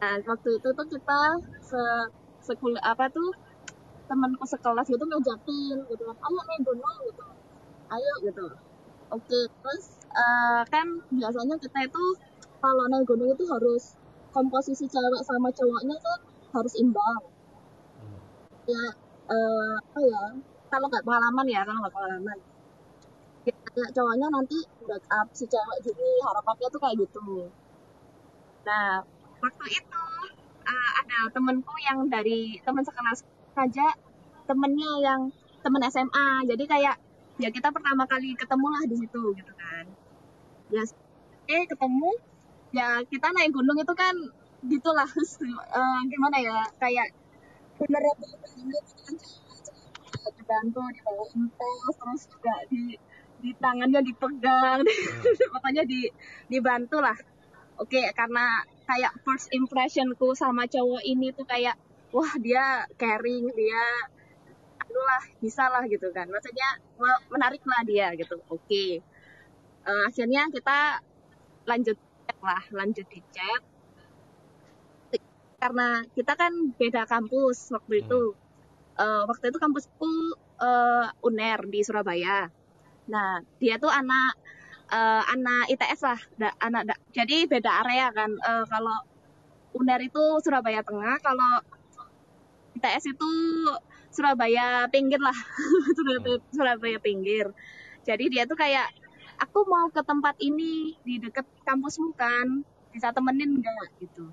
Nah, waktu itu tuh kita se sekul apa tuh temanku sekelas gitu ngajakin gitu kan, ayo naik gunung gitu, ayo gitu. Oke, terus eh, kan biasanya kita itu kalau naik gunung itu harus komposisi cewek sama cowoknya kan harus imbang. Ya, eh, apa ya? Kalau nggak pengalaman ya, kalau nggak pengalaman. Ya, cowoknya nanti backup si cewek gini, harapannya tuh kayak gitu. Nah, waktu itu eh, ada temenku yang dari teman sekelas saja temennya yang temen SMA jadi kayak ya kita pertama kali ketemu lah di situ gitu kan. Ya eh ketemu ya kita naik gunung itu kan gitulah. Eh, gimana ya kayak cewek-cewek. dibantu dibawain tas terus juga di di tangannya dipegang pokoknya di dibantu lah oke karena kayak first impressionku sama cowok ini tuh kayak wah dia caring dia lah bisa lah gitu kan. Maksudnya menarik lah dia gitu. Oke. Eh, akhirnya kita lanjut lah lanjut di chat. Karena kita kan beda kampus waktu itu. Eh, waktu itu kampusku eh, UNER di Surabaya. Nah dia tuh anak eh, anak ITS lah. Da- anak da- jadi beda area kan. Eh, kalau UNER itu Surabaya Tengah kalau ITS itu Surabaya pinggir lah. Surabaya, Surabaya pinggir. Jadi dia tuh kayak aku mau ke tempat ini di deket kampusmu kan bisa temenin nggak? Gitu.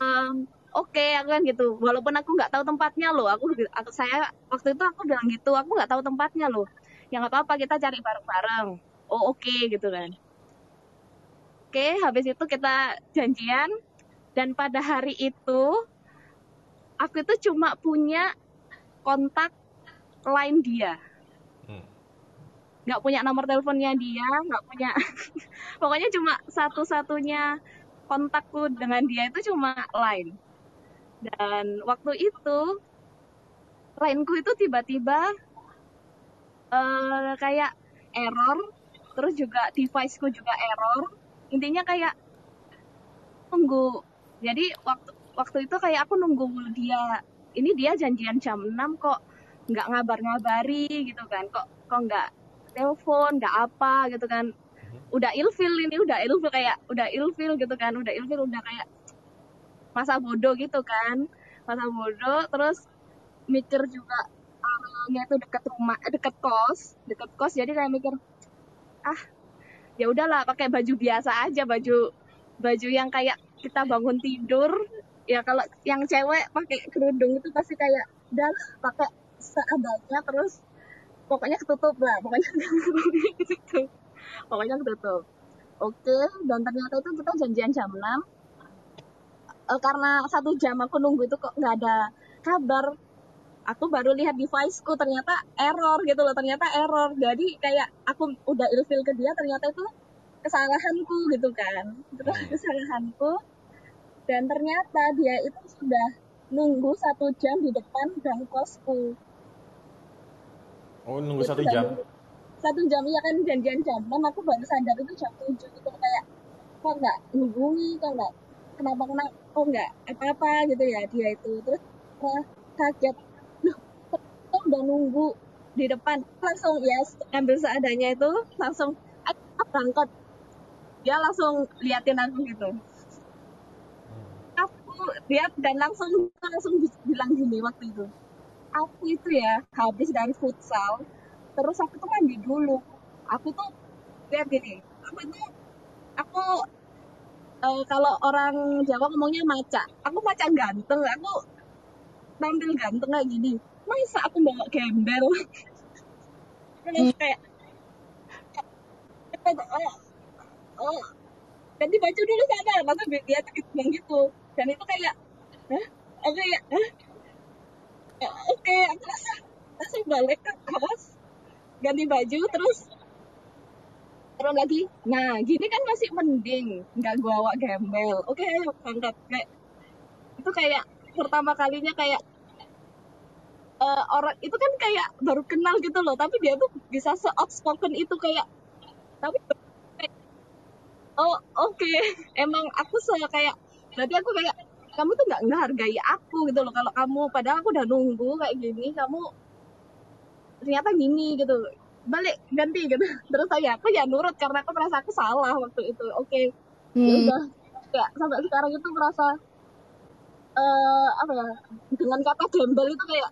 Em, oke aku kan gitu. Walaupun aku nggak tahu tempatnya loh. Aku, aku saya waktu itu aku bilang gitu aku nggak tahu tempatnya loh. Ya nggak apa-apa kita cari bareng-bareng. Oh oke gitu kan. Oke habis itu kita janjian dan pada hari itu aku itu cuma punya kontak line dia. Hmm. nggak punya nomor teleponnya dia nggak punya. Pokoknya cuma satu-satunya kontakku dengan dia itu cuma line. Dan waktu itu lineku itu tiba-tiba eh, kayak error terus juga deviceku juga error. Intinya kayak nunggu. Jadi waktu waktu itu kayak aku nunggu dia ini dia janjian jam 6 kok nggak ngabar-ngabari gitu kan. Kok kok nggak telepon nggak apa gitu kan. Udah ilfil ini udah ilfil kayak udah ilfil gitu kan. Udah ilfil udah kayak masa bodoh gitu kan. Masa bodoh terus mikir juga areanya itu deket rumah eh, deket kos deket kos. Jadi kayak mikir ah ya udahlah pakai baju biasa aja baju baju yang kayak kita bangun tidur ya kalau yang cewek pakai kerudung itu pasti kayak udah pakai seadanya terus pokoknya ketutup lah pokoknya ketutup pokoknya ketutup. Oke dan ternyata itu kita janjian jam 6 Eh, karena satu jam aku nunggu itu kok nggak ada kabar. Aku baru lihat deviceku ternyata error gitu loh ternyata error. Jadi kayak aku udah ilfil ke dia ternyata itu kesalahanku gitu kan. Terus Hmm. kesalahanku dan ternyata dia itu sudah nunggu satu jam di depan gang kosku. Oh nunggu Itu satu jam. nunggu- satu jam ya kan janjian jam. 6 aku baru sadar itu jam 7 gitu kayak kok nggak hubungi kok nggak kenapa kenapa kok nggak apa apa gitu ya dia itu. Terus wah, kaget. Loh kok udah nunggu di depan? Langsung ya ambil seadanya itu langsung berangkat dia langsung liatin aku gitu lihat dan langsung langsung bilang gini waktu itu aku itu ya habis dari futsal terus aku tuh mandi dulu aku tuh lihat gini aku itu aku eh, kalau orang Jawa ngomongnya maca aku maca ganteng aku tampil ganteng kayak gini masa aku bawa gembel terus kayak kayak, oh ganti baju dulu sana langsung dia dia tuh gitu bilang gitu dan itu kayak hah? Oke ya hah? Ya, oke aku langsung langsung balik ke kos ganti baju terus turun lagi. Nah gini kan masih mending nggak gua bawa gembel. Oke ayo berangkat. Kayak itu kayak pertama kalinya kayak eh, orang itu kan kayak baru kenal gitu loh tapi dia tuh bisa se outspoken itu kayak tapi kayak, oh oke. Emang aku se kayak berarti aku kayak kamu tuh nggak ngehargai aku gitu loh. Kalau kamu padahal aku udah nunggu kayak gini kamu ternyata gini gitu. Balik ganti gitu. Terus saya aku ya nurut karena aku merasa aku salah waktu itu. Oke. Ya Hmm. udah. Kayak sampai sekarang itu merasa eh apa ya dengan kata gembel itu kayak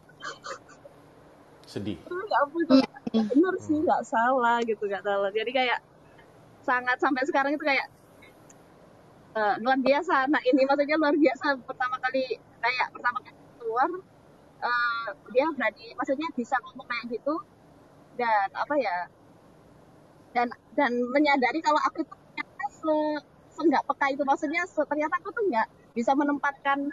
Sedih. "Oh, ya ampun itu nggak bener sih nggak salah gitu nggak salah. Jadi kayak sangat sampai sekarang itu kayak eh, luar biasa. Nah ini maksudnya luar biasa. Pertama kali kayak pertama kali keluar eh, dia berani maksudnya bisa ngomong kayak gitu. Dan apa ya dan dan menyadari kalau aku ternyata se, se nggak peka itu. Maksudnya se, ternyata aku tuh nggak bisa menempatkan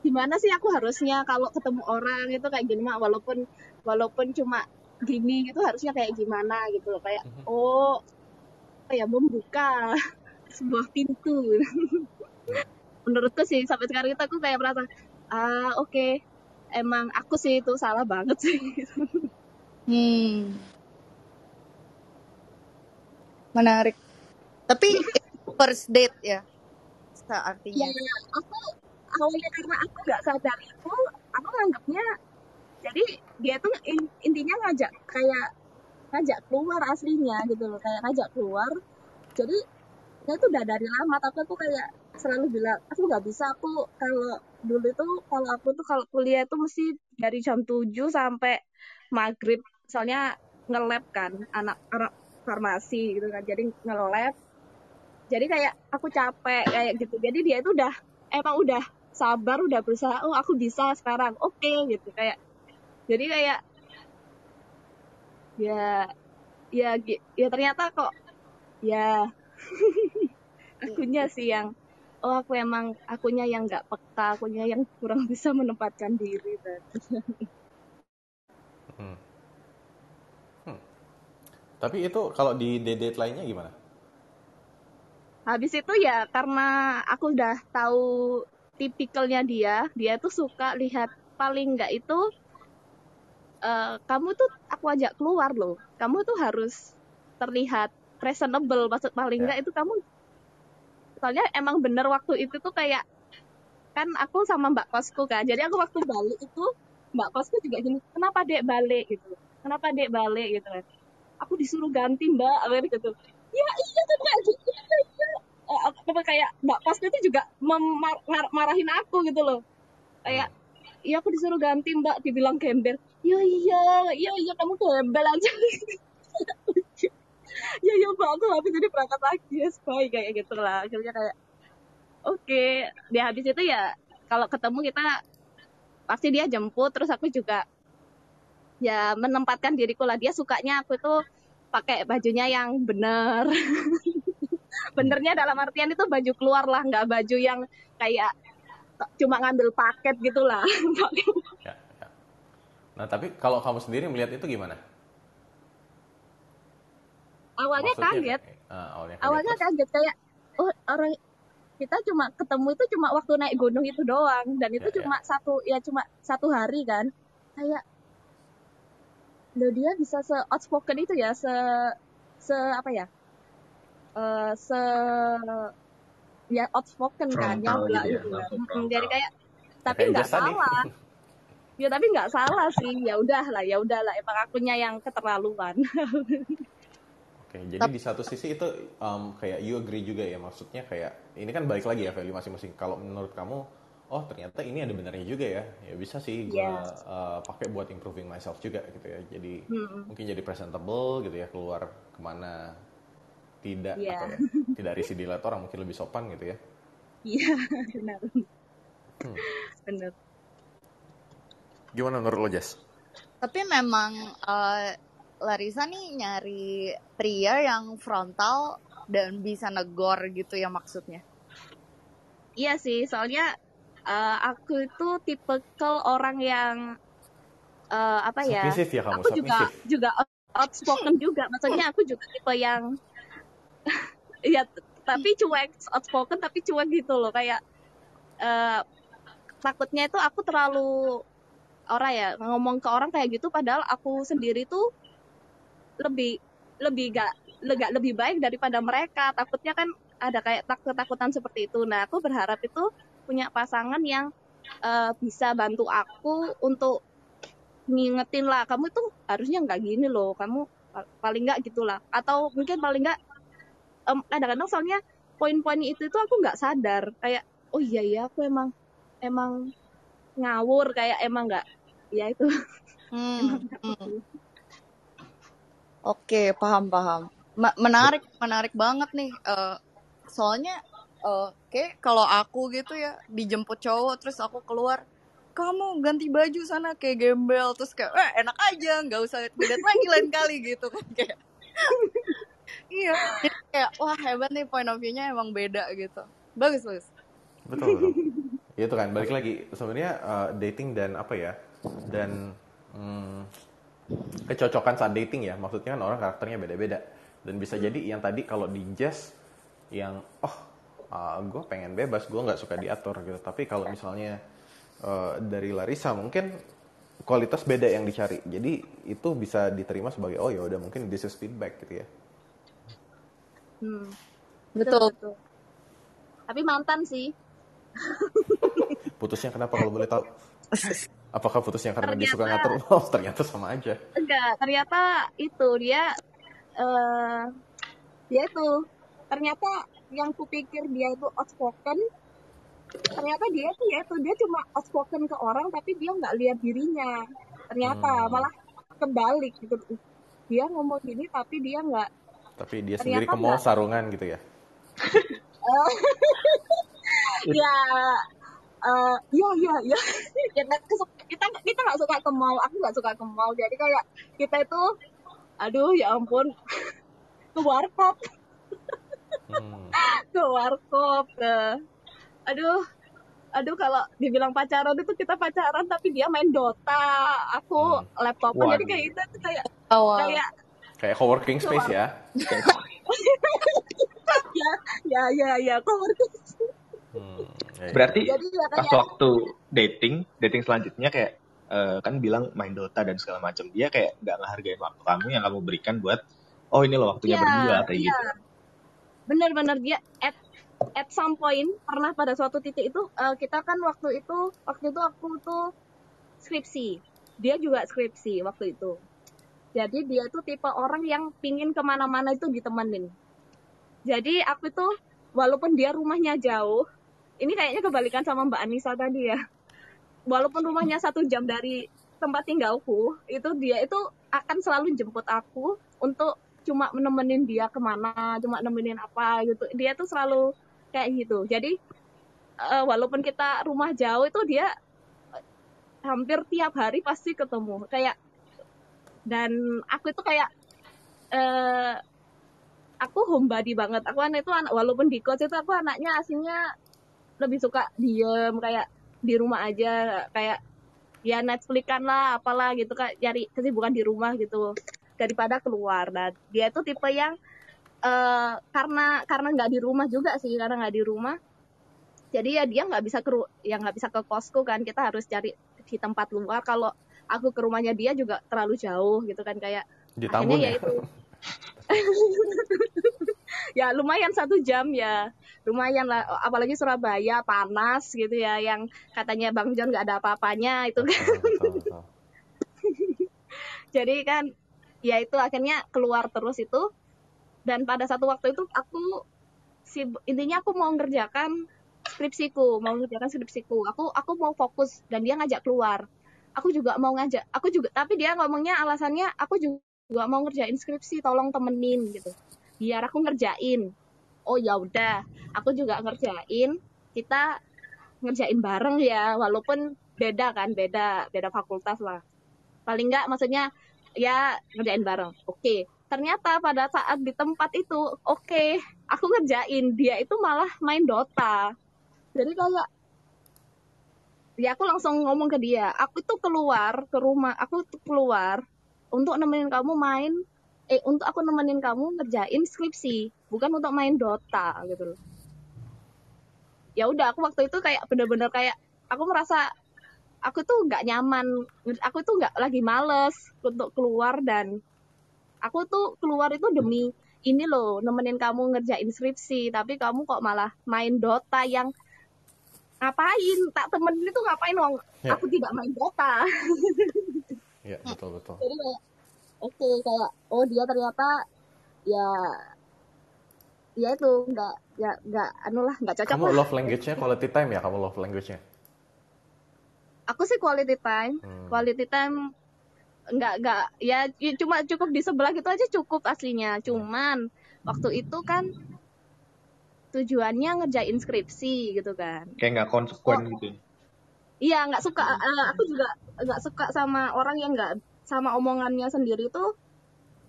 gimana sih aku harusnya kalau ketemu orang itu kayak gini Mak. walaupun walaupun cuma gini gitu harusnya kayak gimana gitu kayak oh apa ya membuka sebuah pintu menurutku sih sampai sekarang itu aku kayak merasa ah oke emang aku sih itu salah banget sih Hmm. Menarik. Tapi first date ya, ya artinya. aku awalnya karena aku nggak sadar itu aku nganggapnya jadi dia tuh in- intinya ngajak kayak ngajak keluar aslinya gitu loh kayak ngajak keluar jadi dia tuh udah dari lama tapi aku kayak selalu bilang aku nggak bisa aku kalau dulu itu kalau aku tuh kalau kuliah tuh mesti dari jam 7 sampai maghrib. Soalnya nge-lab kan anak anak farmasi gitu kan jadi nge-lab. Jadi kayak aku capek kayak gitu. Jadi dia itu udah emang udah sabar udah berusaha oh aku bisa sekarang oke gitu kayak. Jadi kayak ya ya ya ternyata kok ya akunya sih yang oh aku emang akunya yang nggak peka akunya yang kurang bisa menempatkan diri dan Hmm. Hmm. Tapi itu kalau di date lainnya gimana? habis itu ya karena aku udah tahu tipikalnya dia dia tuh suka lihat paling nggak itu eh, kamu tuh aku ajak keluar loh kamu tuh harus terlihat presentable maksud paling Ya. nggak itu kamu soalnya emang bener waktu itu tuh kayak kan aku sama mbak kosku kan. Jadi aku waktu balik itu mbak kosku juga gini kenapa dek balik? gitu. Kenapa dek balik? gitu kan. Aku disuruh ganti mbak. Apa gitu. Ya iya tuh kayak gitu iya, iya. Eh, apa kayak mbak kosku itu juga marahin aku gitu loh. Kayak iya aku disuruh ganti mbak. Dibilang gembel iya iya. Iya iya kamu gembel aja ya ya mbak aku habis jadi berangkat lagi ya bye kayak gitu lah akhirnya kayak oke. Dia habis itu ya kalau ketemu kita pasti dia jemput terus aku juga ya menempatkan diriku lah. Dia sukanya aku itu pakai bajunya yang bener. Benernya dalam artian itu baju keluar lah nggak baju yang kayak cuma ngambil paket gitulah. Ya, ya. Nah, tapi kalau kamu sendiri melihat itu gimana? Awalnya Maksudnya, kaget. ah, awalnya kaget. awalnya kaget kayak oh orang kita cuma ketemu itu cuma waktu naik gunung itu doang. Dan itu Ya, ya. cuma satu ya cuma satu hari kan. Kayak lo dia bisa se outspoken itu ya se se apa ya? Eh se ya outspoken kan ya enggak gitu ya, gitu kan. Mm, frontal. jadi kayak Ya, tapi nggak salah. Ya tapi nggak salah sih. Ya udah lah ya udah lah emang akunya yang keterlaluan Oke, jadi di satu sisi itu um, kayak you agree juga ya, maksudnya kayak ini kan balik lagi ya value masing-masing. Kalau menurut kamu, oh ternyata ini ada benernya juga ya, ya bisa sih gue Yes. pakai buat improving myself juga gitu ya. Jadi Mm-mm. mungkin jadi presentable gitu ya, keluar ke mana tidak Iya. apa ya, tidak risih dilihat orang, mungkin lebih sopan gitu ya. iya benar Hmm. benar Gimana menurut lo Jess? Tapi memang eh, Larissa nih nyari pria yang frontal dan bisa negor gitu ya maksudnya. Iya sih, soalnya uh, aku itu tipikal orang yang uh, apa ya? Submisif ya kamu, aku juga submisif. juga outspoken juga. Maksudnya aku juga tipe yang ya tapi cuek, outspoken tapi cuek gitu loh kayak uh, takutnya itu aku terlalu orang ya ngomong ke orang kayak gitu padahal aku sendiri tuh lebih lebih gak lega lebih baik daripada mereka. Takutnya kan ada kayak tak ketakutan seperti itu. Nah aku berharap itu punya pasangan yang uh, bisa bantu aku untuk ngingetin lah kamu tuh harusnya nggak gini loh kamu pa- paling nggak gitulah. Atau mungkin paling nggak em, kadang-kadang soalnya poin-poin itu itu aku nggak sadar. Kayak oh iya iya aku emang emang ngawur kayak emang nggak ya itu. Hmm, hmm. Oke, paham paham. Ma- menarik, menarik banget nih. Eh, soalnya, kayak kalau aku gitu ya dijemput cowok terus aku keluar, kamu ganti baju sana kayak gembel terus kayak, eh enak aja, nggak usah ngedate lagi lain kali gitu kan kayak. iya, jadi kayak wah hebat nih point of view-nya emang beda gitu. Bagus bagus. Betul, betul. Itu kan, balik lagi. Sebenarnya uh, dating dan apa ya, dan hmm, kecocokan saat dating ya. Maksudnya kan orang karakternya beda-beda. Dan bisa jadi yang tadi kalau di Jazz, yang, oh, gue pengen bebas, gue nggak suka diatur gitu. Tapi kalau misalnya uh, dari Larissa mungkin kualitas beda yang dicari. Jadi itu bisa diterima sebagai, oh ya udah mungkin this is feedback gitu ya. hmm, Betul. betul tapi mantan sih Putusnya kenapa kalau boleh tahu? Apakah putusnya karena dia suka ternyata ngatur? Oh, ternyata sama aja. enggak ternyata itu dia eh dia itu ternyata yang kupikir dia itu outspoken ternyata dia tuh ya itu dia cuma outspoken ke orang tapi dia nggak lihat dirinya ternyata Hmm. malah kebalik gitu dia ngomong gini tapi dia nggak Tapi dia sendiri ternyata ke mall sarungan gitu ya. ya eh ya ya ya ya kita kita nggak suka ke mall. Aku nggak suka ke mall. Jadi kayak kita itu aduh ya ampun. Ke warkop. Hmm. ke warkop. Ke aduh. Aduh kalau dibilang pacaran itu kita pacaran tapi dia main Dota. Aku Hmm. laptopan jadi kayak itu tuh kayak Awal. kayak Kayak coworking space ya. ya ya ya ya Hmm. Ya, ya. Berarti jadi ya pas kayak waktu dating, dating selanjutnya kayak eh, kan bilang main Dota dan segala macam. Dia kayak nggak ngehargain waktu kamu yang kamu berikan buat oh ini loh waktunya ya berdua kayak iya gitu. benar-benar dia at at some point pernah pada suatu titik itu eh, kita kan waktu itu waktu itu aku tuh skripsi dia juga skripsi waktu itu jadi dia tuh tipe orang yang pingin ke mana-mana itu ditemenin jadi aku itu walaupun dia rumahnya jauh ini kayaknya kebalikan sama Mbak Anissa tadi ya. Walaupun rumahnya satu jam dari tempat tinggalku itu dia itu akan selalu jemput aku untuk cuma menemenin dia ke mana cuma nemenin apa gitu. Dia tuh selalu kayak gitu. Jadi eh, walaupun kita rumah jauh itu dia eh, hampir tiap hari pasti ketemu. Kayak dan aku itu kayak eh aku homebody banget. Aku anak itu anak walaupun di kos itu aku anaknya aslinya lebih suka diem kayak di rumah aja kayak ya Netflixan lah apalah gitu kak. Cari kesibukan di rumah gitu daripada keluar. Dan dia itu tipe yang eh karena karena nggak di rumah juga sih karena nggak di rumah jadi ya dia nggak bisa ke ru- ya nggak bisa ke kosku kan. Kita harus cari di tempat luar. Kalau aku ke rumahnya dia juga terlalu jauh gitu kan kayak Di akhirnya ya ya. itu ya lumayan satu jam ya. Lumayan lah apalagi Surabaya panas gitu ya yang katanya Bang John nggak ada apa-apanya itu kan. Betul, betul, betul. jadi kan ya itu akhirnya keluar terus itu. Dan pada satu waktu itu aku si intinya aku mau ngerjakan skripsiku mau ngerjakan skripsiku. Aku aku mau fokus dan dia ngajak keluar. Aku juga mau ngajak aku juga tapi dia ngomongnya alasannya aku juga mau ngerjain skripsi tolong temenin gitu. Biar aku ngerjain. Oh ya udah. Aku juga ngerjain. Kita ngerjain bareng ya walaupun beda kan beda beda fakultas lah. Paling nggak maksudnya ya ngerjain bareng. Oke. Ternyata pada saat di tempat itu oke aku ngerjain. Dia itu malah main Dota. Jadi kayak ya aku langsung ngomong ke dia. Aku tuh keluar ke rumah aku tuh keluar untuk nemenin kamu main eh untuk aku nemenin kamu ngerjain skripsi bukan untuk main Dota gitu loh. Ya udah aku waktu itu kayak bener-bener kayak aku merasa aku tuh nggak nyaman aku tuh nggak lagi males untuk keluar dan aku tuh keluar itu demi ini loh nemenin kamu ngerjain skripsi tapi kamu kok malah main Dota yang ngapain? Tak temenin itu ngapain wong? Ya. aku tidak main Dota Iya, betul betul. jadi kayak oke kayak oh dia ternyata ya ya itu nggak ya nggak anu lah nggak cocok Kamu lah love language-nya quality time ya? Kamu love language-nya? aku sih quality time Hmm. quality time nggak nggak ya, ya cuma cukup di sebelah gitu aja cukup aslinya cuman waktu itu kan tujuannya ngerjain skripsi gitu kan Kayak nggak konsekuen gitu. Iya nggak suka. Eh, aku juga nggak suka sama orang yang nggak sama omongannya sendiri tuh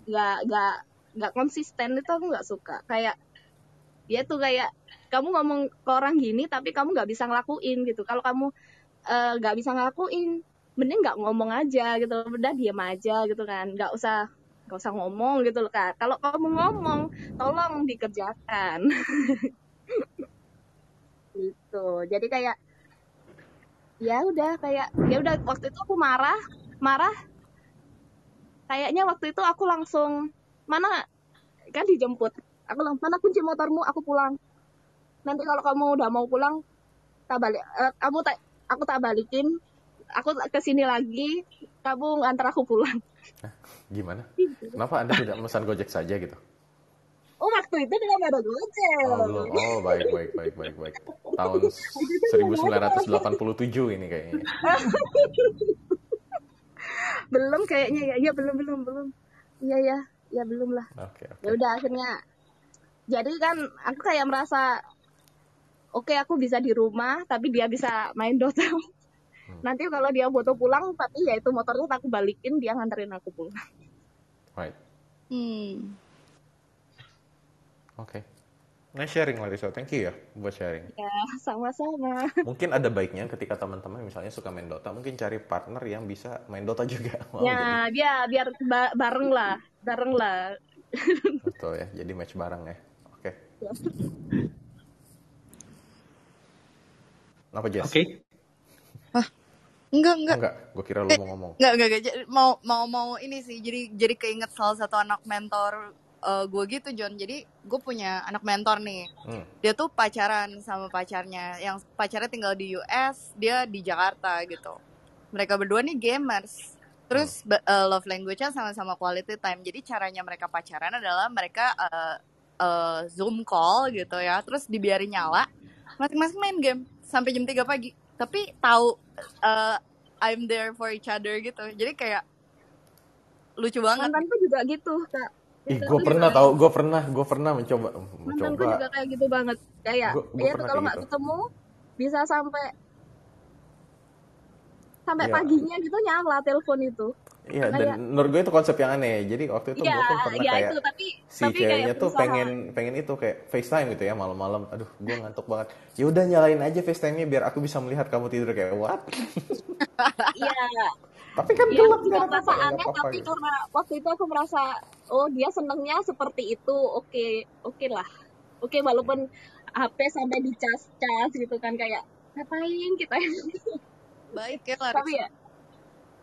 nggak nggak nggak konsisten. Itu aku nggak suka. Kayak dia tuh kayak kamu ngomong ke orang gini tapi kamu nggak bisa ngelakuin gitu. Kalau kamu eh, nggak bisa ngelakuin mending nggak ngomong aja gitu. Udah diam aja gitu kan. Nggak usah nggak usah ngomong gitu loh kak. Kalau kamu ngomong tolong dikerjakan. Gitu. Jadi kayak ya udah kayak ya udah waktu itu aku marah marah. Kayaknya waktu itu aku langsung mana? Kan dijemput. Aku langsung mana kunci motormu? Aku pulang. Nanti kalau kamu udah mau pulang tak balik eh, kamu tak aku tak balikin. Aku ke sini lagi kamu antar aku pulang. Gimana? Kenapa Anda tidak memesan Gojek saja gitu? Oh waktu itu belum ada gojek Oh. Oh, baik, baik, baik, baik, baik. Tahun 1987 ini kayaknya. belum kayaknya ya ya belum belum belum iya ya ya belum lah Oke, oke. ya udah akhirnya jadi kan aku kayak merasa oke aku bisa di rumah tapi dia bisa main Dota nanti kalau dia foto pulang tapi ya itu motornya aku balikin dia nganterin aku pulang Right. Hmm. Oke. Nice sharing Larissa. Thank you ya buat sharing. ya sama-sama Mungkin ada baiknya ketika teman-teman misalnya suka main Dota, mungkin cari partner yang bisa main Dota juga. Mau ya dia biar ba- bareng lah bareng lah jadi. Betul ya. Jadi match bareng ya. Oke. Kenapa Jess? Oke. Enggak, Oh, enggak. enggak, gue kira lu mau ngomong. Enggak, enggak, enggak. Jadi, Mau mau mau ini sih. Jadi jadi keinget salah satu anak mentor gue gitu, John. Jadi gue punya anak mentor nih. Hmm. Dia tuh pacaran sama pacarnya. Yang pacarnya tinggal di US, dia di Jakarta gitu. Mereka berdua nih gamers. Terus ba- eh, love language-nya sama-sama quality time. Jadi caranya mereka pacaran adalah mereka eh, eh, Zoom call gitu ya. Terus dibiarin nyala. Masing-masing main game sampai jam 3 pagi. Tapi tahu eh, I'm there for each other gitu. Jadi kayak lucu banget. mantanku juga gitu kak Ih, gue pernah tahu, gue pernah, gue pernah mencoba, mencoba. juga kayak gitu banget kayak Gua- gua ya pernah kalau nggak gitu. ketemu bisa sampai sampai Iya. paginya gitu nyala telepon itu Iya, dan menurut gue itu konsep yang aneh. Jadi waktu itu iya gue pun pernah iya kayak itu tapi si tapi kayak ceweknya tuh berusaha. pengen pengen itu kayak FaceTime gitu ya malam-malam. Aduh, gue ngantuk banget. Ya udah nyalain aja FaceTime-nya biar aku bisa melihat kamu tidur kayak what? iya Tapi kan Iya, gelap juga nggak apa-apa, aneh tapi gitu. karena waktu itu aku merasa oh dia senengnya seperti itu. Oke oke lah. Oke walaupun HP sampai dicas-cas gitu kan kayak ngapain kita Baik ya Larissa. tapi ya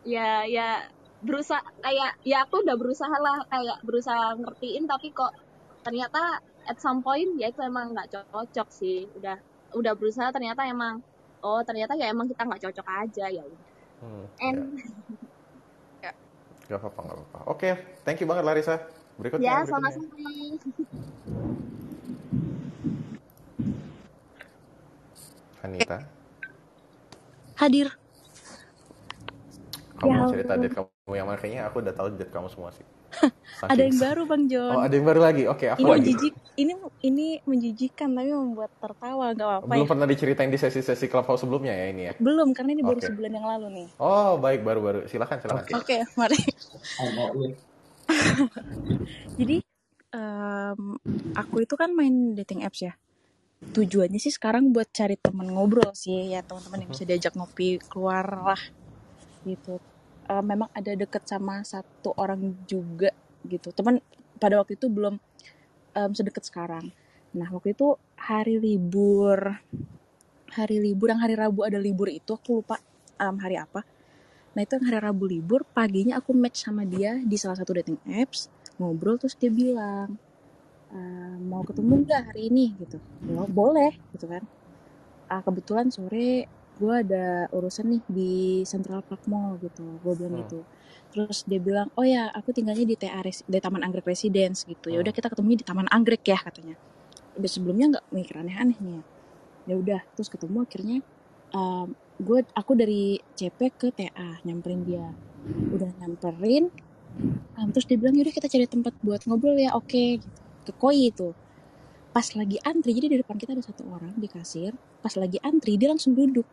ya ya berusaha kayak ya aku udah berusaha lah kayak berusaha ngertiin tapi kok ternyata at some point ya itu emang nggak cocok sih. Udah udah berusaha ternyata emang oh ternyata ya emang kita nggak cocok aja ya udah. Hmm, and Ya. Gak apa-apa, gak apa-apa. Oke, thank you banget Larissa. Berikutnya, ya sama-sama Anita, Hadir. kamu Ya mau cerita ampun. date kamu yang mana? Kayaknya aku udah tahu date kamu semua sih. Ada Saking- yang baru Bang John. Oh, ada yang baru lagi. Oke, apa ini lagi? menjijik, ini ini menjijikan tapi membuat tertawa nggak apa-apa Belum ya. pernah diceritain di sesi-sesi clubhouse sebelumnya ya ini ya? Belum karena ini baru Oke. sebulan yang lalu nih. Oh, baik baru-baru. Silakan, silakan. Oke, mari. Oh, oh, iya. Jadi em, aku itu kan main dating apps ya. Tujuannya sih sekarang buat cari temen ngobrol sih ya teman-teman yang bisa diajak ngopi keluar lah gitu. Eh, memang ada deket sama satu orang juga gitu. Teman pada waktu itu belum em, sedekat sekarang. Nah waktu itu hari libur hari libur yang hari Rabu ada libur itu aku lupa em, hari apa. Nah itu yang hari Rabu libur paginya aku match sama dia di salah satu dating apps ngobrol terus dia bilang "Eh, mau ketemu nggak hari ini gitu boleh gitu kan Ah, kebetulan sore gue ada urusan nih di Central Park Mall gitu gue bilang Hmm. gitu. Terus dia bilang oh ya aku tinggalnya di TA Res- di Taman Anggrek Residence gitu. Ya udah Hmm. kita ketemu di Taman Anggrek ya katanya. Udah sebelumnya nggak mikir aneh-aneh nih ya ya udah terus ketemu akhirnya gue aku dari CP ke TA nyamperin dia. Udah nyamperin um, terus dia bilang yaudah kita cari tempat buat ngobrol ya oke gitu. Ke koi itu. Pas lagi antri jadi di depan kita ada satu orang di kasir pas lagi antri dia langsung duduk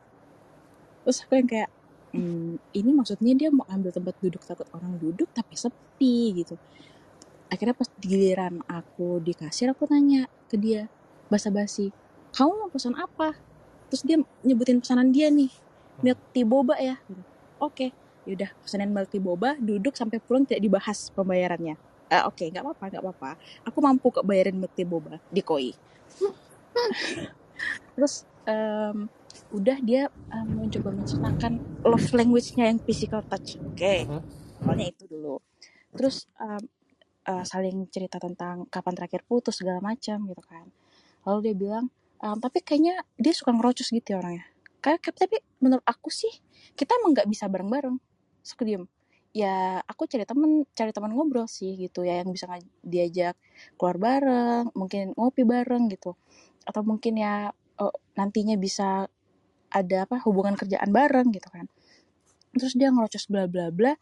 terus aku yang kayak hmm, ini maksudnya dia mau ambil tempat duduk takut orang duduk tapi sepi gitu. Akhirnya pas giliran aku di kasir aku tanya ke dia basa-basi kamu mau pesan apa? Terus dia nyebutin pesanan dia nih milk tea boba ya. Gitu. oke yaudah pesanin milk tea boba duduk sampai pulang tidak dibahas pembayarannya. Eh, oke nggak apa-apa nggak apa-apa. Aku mampu kok bayarin milk tea boba di koi. Terus em, udah dia em, mencoba menceritakan love language-nya yang physical touch. Oke. Mhm. awalnya itu dulu. Terus em, eh, saling cerita tentang kapan terakhir putus segala macam gitu kan. Lalu dia bilang "Em, tapi kayaknya dia suka ngerocos gitu ya orangnya. Kayak tapi menurut aku sih kita emang nggak bisa bareng-bareng. Terus aku diem. Ya aku cari temen cari teman ngobrol sih gitu ya yang bisa diajak keluar bareng mungkin ngopi bareng gitu. Atau mungkin ya oh, nantinya bisa ada apa hubungan kerjaan bareng gitu kan. Terus dia ngerocos bla bla bla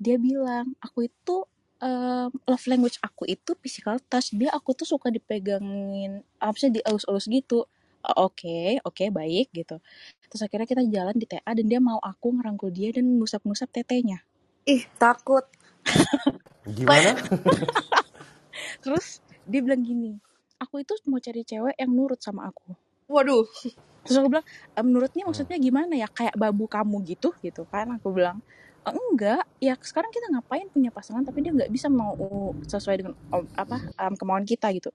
dia bilang aku itu em, love language aku itu physical touch. Dia aku tuh suka dipegangin apa sih dielus-elus gitu. "Oh, oke oke baik gitu. Terus akhirnya kita jalan di TA dan dia mau aku ngerangkul dia dan ngusap-ngusap tetenya Ih, takut. Gimana? terus dia bilang gini aku itu mau cari cewek yang nurut sama aku Waduh. terus aku bilang "E, menurutnya maksudnya gimana ya? Kayak babu kamu gitu? Gitu kan aku bilang "E, enggak. Ya sekarang kita ngapain punya pasangan tapi dia nggak bisa mau sesuai dengan apa em, kemauan kita gitu.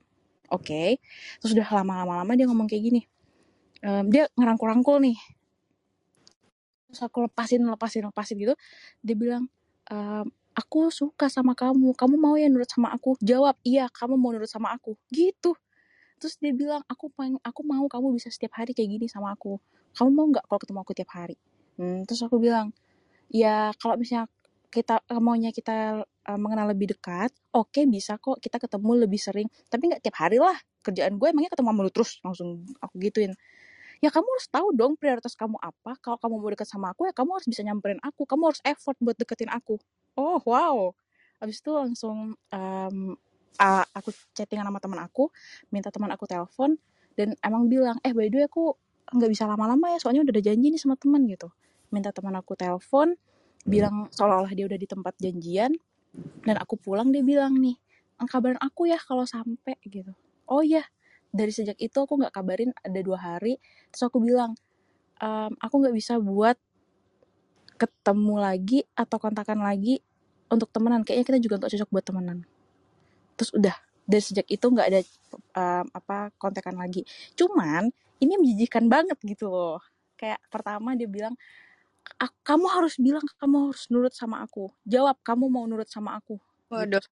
Oke. Terus udah lama-lama lama dia ngomong kayak gini. Em, dia ngerangkul-rangkul nih. Terus aku lepasin lepasin lepasin gitu. Dia bilang "Em, aku suka sama kamu. Kamu mau ya nurut sama aku? Jawab iya kamu mau nurut sama aku. Gitu terus dia bilang aku pengen aku mau kamu bisa setiap hari kayak gini sama aku. Kamu mau nggak kalau ketemu aku tiap hari? Hmm, terus aku bilang ya kalau misalnya kita maunya kita eh, mengenal lebih dekat oke bisa kok kita ketemu lebih sering. Tapi nggak tiap hari lah. Kerjaan gue emangnya ketemu sama lu terus. Langsung aku gituin. Ya kamu harus tahu dong prioritas kamu apa. Kalau kamu mau dekat sama aku ya kamu harus bisa nyamperin aku. Kamu harus effort buat deketin aku. Oh wow. Habis itu langsung em, a- aku chattingan sama teman aku minta teman aku telepon dan emang bilang eh by the way aku nggak bisa lama-lama ya soalnya udah ada janji nih sama teman gitu. Minta teman aku telepon bilang seolah-olah dia udah di tempat janjian dan aku pulang dia bilang nih "Eh, kabarin aku ya kalau sampai gitu. Oh ya dari sejak itu aku nggak kabarin ada dua hari terus aku bilang "Em, aku nggak bisa buat ketemu lagi atau kontakan lagi untuk temenan kayaknya kita juga nggak cocok buat temenan terus udah dari sejak itu nggak ada em, apa kontekan lagi. Cuman ini menjijikan banget gitu loh. Kayak pertama dia bilang "A- kamu harus bilang kamu harus nurut sama aku. Jawab kamu mau nurut sama aku. Gitu. Waduh.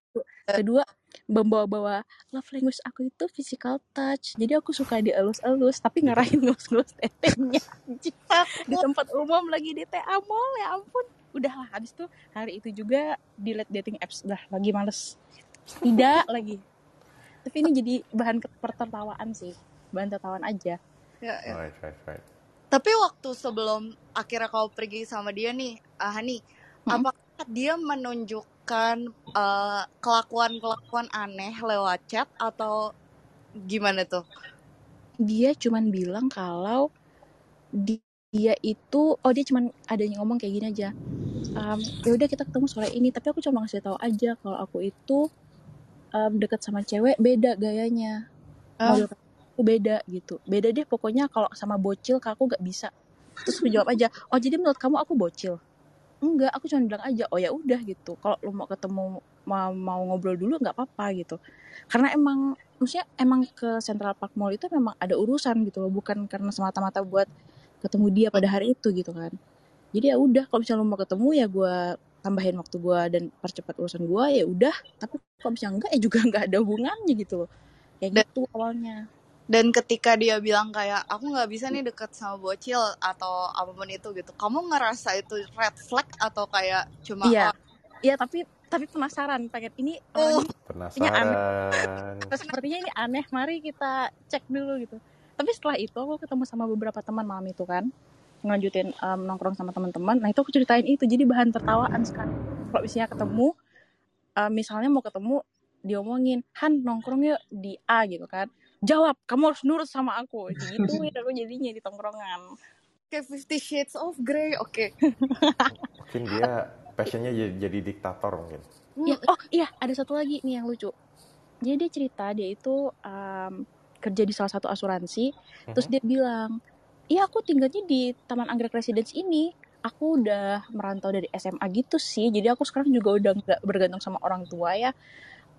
kedua membawa-bawa love language aku itu physical touch. Jadi aku suka dielus-elus tapi ngarahin ngelus-ngelus tetenya di tempat umum lagi di TA mall ya ampun. Udahlah habis itu hari itu juga delete dating apps udah lagi males tidak lagi tapi ini jadi bahan pertertawaan sih bahan tertawaan aja Ya, ya. Right, right, right. Tapi waktu sebelum akhirnya kau pergi sama dia nih, ah, Hani, Hmm. apakah dia menunjukkan eh, kelakuan-kelakuan aneh lewat chat atau gimana tuh? dia cuman bilang kalau di- dia itu oh dia cuman adanya ngomong kayak gini aja um, ya udah kita ketemu sore ini tapi aku cuma ngasih tahu aja kalau aku itu um, deket sama cewek beda gayanya. Ah. model aku beda gitu. Beda deh pokoknya kalau sama bocil aku gak bisa. Terus aku jawab aja oh jadi menurut kamu aku bocil? Enggak aku cuma bilang aja oh ya udah gitu. Kalau lu mau ketemu mau, mau ngobrol dulu nggak apa-apa gitu. Karena emang maksudnya emang ke Central Park Mall itu memang ada urusan gitu loh bukan karena semata-mata buat ketemu dia pada hari itu gitu kan. Jadi ya udah kalau misalnya lu mau ketemu ya gue tambahin waktu gue dan percepat urusan gue ya udah. Tapi kalau misalnya enggak ya juga nggak ada hubungannya gitu loh. Kayak Dan- gitu awalnya. Dan ketika dia bilang kayak aku nggak bisa nih deket sama bocil atau apa pun itu gitu, kamu ngerasa itu red flag atau kayak cuma iya. Oh, iya tapi tapi penasaran pengen ini Oh. orangnya Penasaran. sepertinya ini aneh mari kita cek dulu gitu. Tapi setelah itu aku ketemu sama beberapa teman malam itu kan ngelanjutin em, nongkrong sama teman-teman nah itu aku ceritain itu jadi bahan tertawaan sekarang kalau misalnya ketemu em, misalnya mau ketemu diomongin Han nongkrong yuk di A gitu kan jawab kamu harus nurut sama aku gitu aku jadinya di tongkrongan kayak Fifty Shades of Grey. Oke. Mungkin dia passionnya jadi, jadi diktator mungkin. Ya, oh iya, ada satu lagi nih yang lucu. Jadi dia cerita dia itu um, kerja di salah satu asuransi, terus dia bilang, iya aku tinggalnya di Taman Anggrek Residence ini. Aku udah merantau dari SMA gitu sih, jadi aku sekarang juga udah nggak bergantung sama orang tua ya.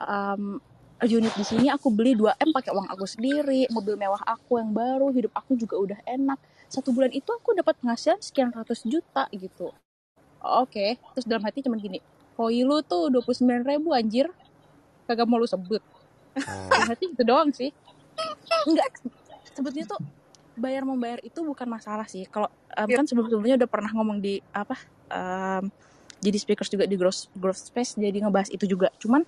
Um, unit di sini aku beli 2M pakai uang aku sendiri, mobil mewah aku yang baru, hidup aku juga udah enak. Satu bulan itu aku dapat penghasilan sekian ratus juta gitu. Oke, terus dalam hati cuman gini, Koi lu tuh 29 ribu anjir Kagak mau lu sebut Hmm. Dalam hati itu doang sih Enggak Sebetulnya tuh Bayar membayar itu bukan masalah sih. Kalau em, Iya. kan sebelum-sebelumnya udah pernah ngomong di Apa em, Jadi speakers juga di growth, growth space Jadi ngebahas itu juga. Cuman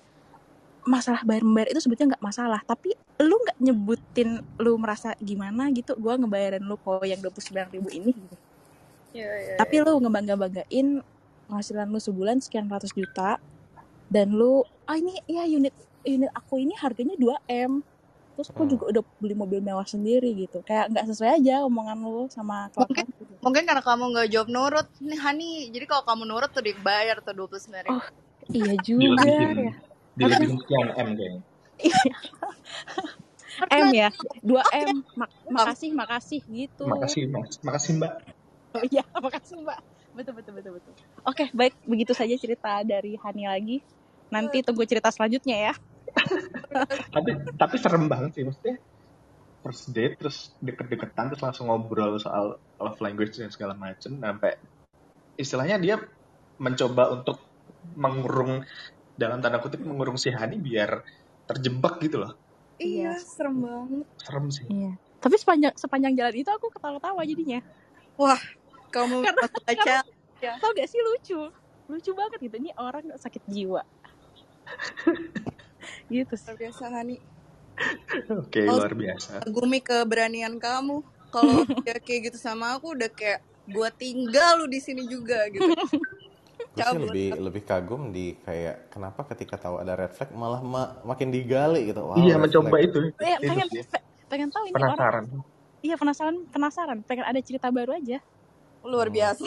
Masalah bayar membayar itu sebetulnya nggak masalah. Tapi lu nggak nyebutin Lu merasa gimana gitu Gua ngebayarin lu kok yang 29 ribu ini gitu. Iya, iya, tapi lu ngebangga-banggain penghasilan lu sebulan sekian ratus juta dan lu ah ini ya unit unit aku ini harganya 2 m terus aku Hmm. juga udah beli mobil mewah sendiri gitu kayak nggak sesuai aja omongan lu sama kelakuan gitu. Mungkin karena kamu nggak jawab nurut nih Hani. Jadi kalau kamu nurut tuh dibayar tuh 29 ribu. Oh, iya juga Dilebihin. ya Dilebihin sekian M kayaknya. M ya 2 m Mak- makasih makasih gitu Makasih, Mas. Makasih Mbak. oh iya makasih mbak betul betul betul betul oke baik begitu saja cerita dari Hani lagi nanti tunggu cerita selanjutnya ya Tapi tapi serem banget sih maksudnya. First date terus deket-deketan terus langsung ngobrol soal love language dan segala macem sampai istilahnya dia mencoba untuk mengurung dalam tanda kutip mengurung si Hani biar terjebak gitu loh. Iya, Iya. serem banget. Serem sih. Iya. Tapi sepanjang sepanjang jalan itu aku ketawa-tawa jadinya. Wah, kamu Karena- masuk aja. Tau gak sih lucu? Lucu banget gitu. Ini orang sakit jiwa. gitu sih. Luar biasa Hani. Oke, Oh. luar biasa. Gumi keberanian kamu. Kalau kayak gitu sama aku udah kayak gua tinggal lu di sini juga gitu. Cabut. lebih lebih kagum di kayak kenapa ketika tahu ada red flag malah ma- makin digali gitu. Wow, iya, mencoba flag. itu. Ya, Itu pengen pe- pengen tahu ini orang. Penasaran. Iya penasaran penasaran. Pengen ada cerita baru aja. Luar biasa.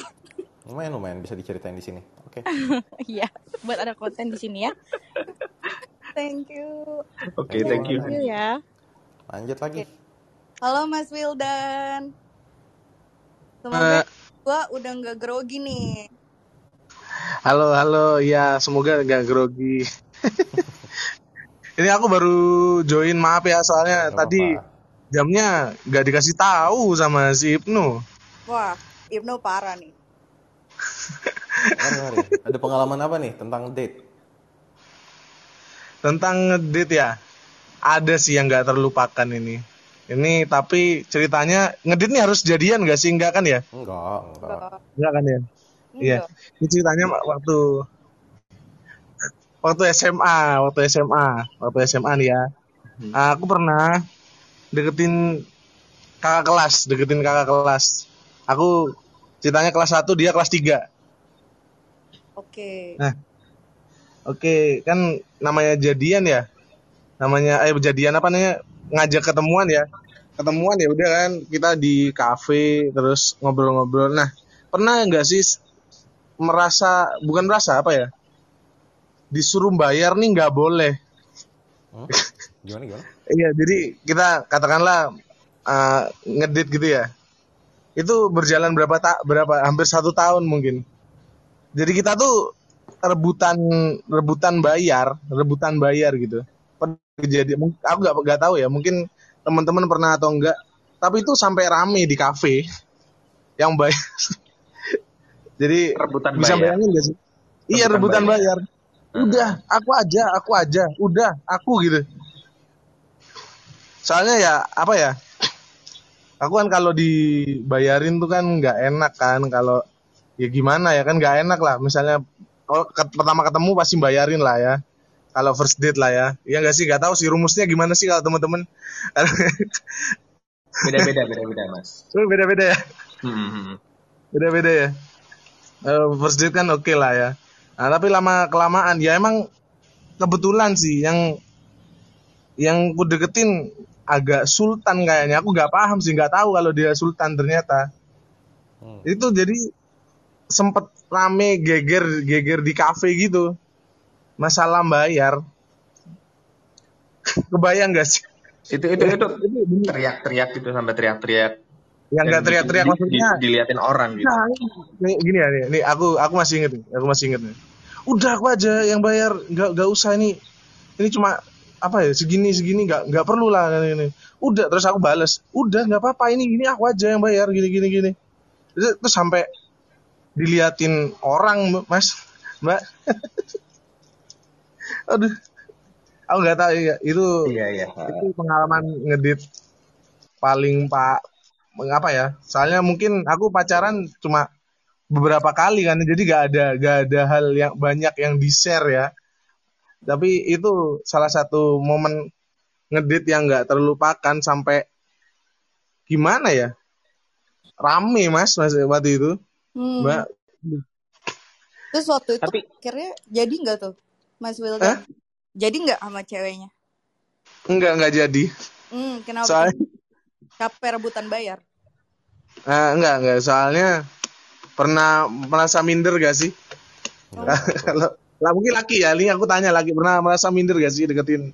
Lumayan lumayan bisa diceritain di sini. Oke. Iya. Buat ada konten di sini ya. Thank you. Oke, thank you. Thank you ya. Lanjut lagi. Halo Mas Wildan. Semoga Eh, gua udah nggak grogi nih. halo, halo. Ya, semoga gak grogi. Ini aku baru join, maaf ya, soalnya Gak tadi jamnya gak dikasih tahu sama si Ibnu. Wah, Ibnu parah nih. Mari. Ada pengalaman apa nih tentang date? Tentang ngedate ya, ada sih yang gak terlupakan ini. Ini tapi ceritanya ngedate nih harus jadian gak sih? Enggak kan ya? Enggak, enggak. Kan ya? Iya. Ini ceritanya waktu waktu SMA, waktu SMA, waktu SMA nih ya. Hmm. Aku pernah deketin kakak kelas, deketin kakak kelas. Aku ceritanya kelas 1, dia kelas 3. Oke. Nah, oke, kan namanya jadian ya. Namanya eh jadian apa namanya? Ngajak ketemuan ya. Ketemuan ya udah kan kita di kafe terus ngobrol-ngobrol. Nah, pernah nggak sih merasa bukan merasa apa ya disuruh bayar nih nggak boleh Hmm? Gimana gimana? iya jadi kita katakanlah uh, ngedit gitu ya itu berjalan berapa tak berapa hampir satu tahun mungkin jadi kita tuh rebutan rebutan bayar rebutan bayar gitu. Jadi aku nggak nggak tahu ya mungkin teman-teman pernah atau enggak tapi itu sampai rame di kafe yang bayar. Jadi Rebutan bisa bayar. bayangin gak sih? Iya Rebutan rebutan bayar. bayar. Udah aku aja aku aja udah aku gitu. Soalnya ya apa ya aku kan kalau dibayarin tuh kan nggak enak kan kalau ya gimana ya kan nggak enak lah. Misalnya kalau ket- pertama ketemu pasti bayarin lah ya. Kalau first date lah ya. Ya nggak sih? Nggak tahu sih rumusnya gimana sih kalau teman-teman. Beda-beda, beda-beda, Mas. beda-beda ya? Hmm, hmm, hmm. beda-beda ya? Eh, first date kan oke lah ya. Nah, tapi lama kelamaan ya emang kebetulan sih yang yang ku deketin agak sultan kayaknya. Aku nggak paham sih nggak tahu kalau dia sultan ternyata. Hmm. itu jadi sempet rame geger geger di kafe gitu masalah bayar kebayang gak sih Itu itu itu teriak-teriak gitu sampai teriak-teriak. yang nggak teriak-teriak di- di- maksudnya diliatin orang gitu. Nah, nih, gini ya nih, nih aku aku masih inget nih, aku masih inget nih. Udah aku aja yang bayar, nggak nggak usah ini. Ini cuma apa ya segini segini nggak nggak perlu lah ini, ini. Udah terus aku bales, udah nggak apa-apa ini ini aku aja yang bayar gini gini gini. Terus sampai diliatin orang mas mbak. Aduh, aku nggak tahu ya itu Iya, iya. itu pengalaman ngedit paling pak apa ya soalnya mungkin aku pacaran cuma beberapa kali kan jadi gak ada gak ada hal yang banyak yang di share ya tapi itu salah satu momen ngedit yang nggak terlupakan sampai gimana ya rame mas mas waktu itu Hmm. mbak Terus waktu itu Tapi akhirnya jadi nggak tuh, Mas? Wildan? Jadi nggak sama ceweknya? enggak enggak jadi Hmm, kenapa? soalnya Capek rebutan bayar. ah, enggak enggak soalnya pernah merasa minder gak sih Oh. kalau lah mungkin laki ya ini aku tanya lagi pernah merasa minder gak sih deketin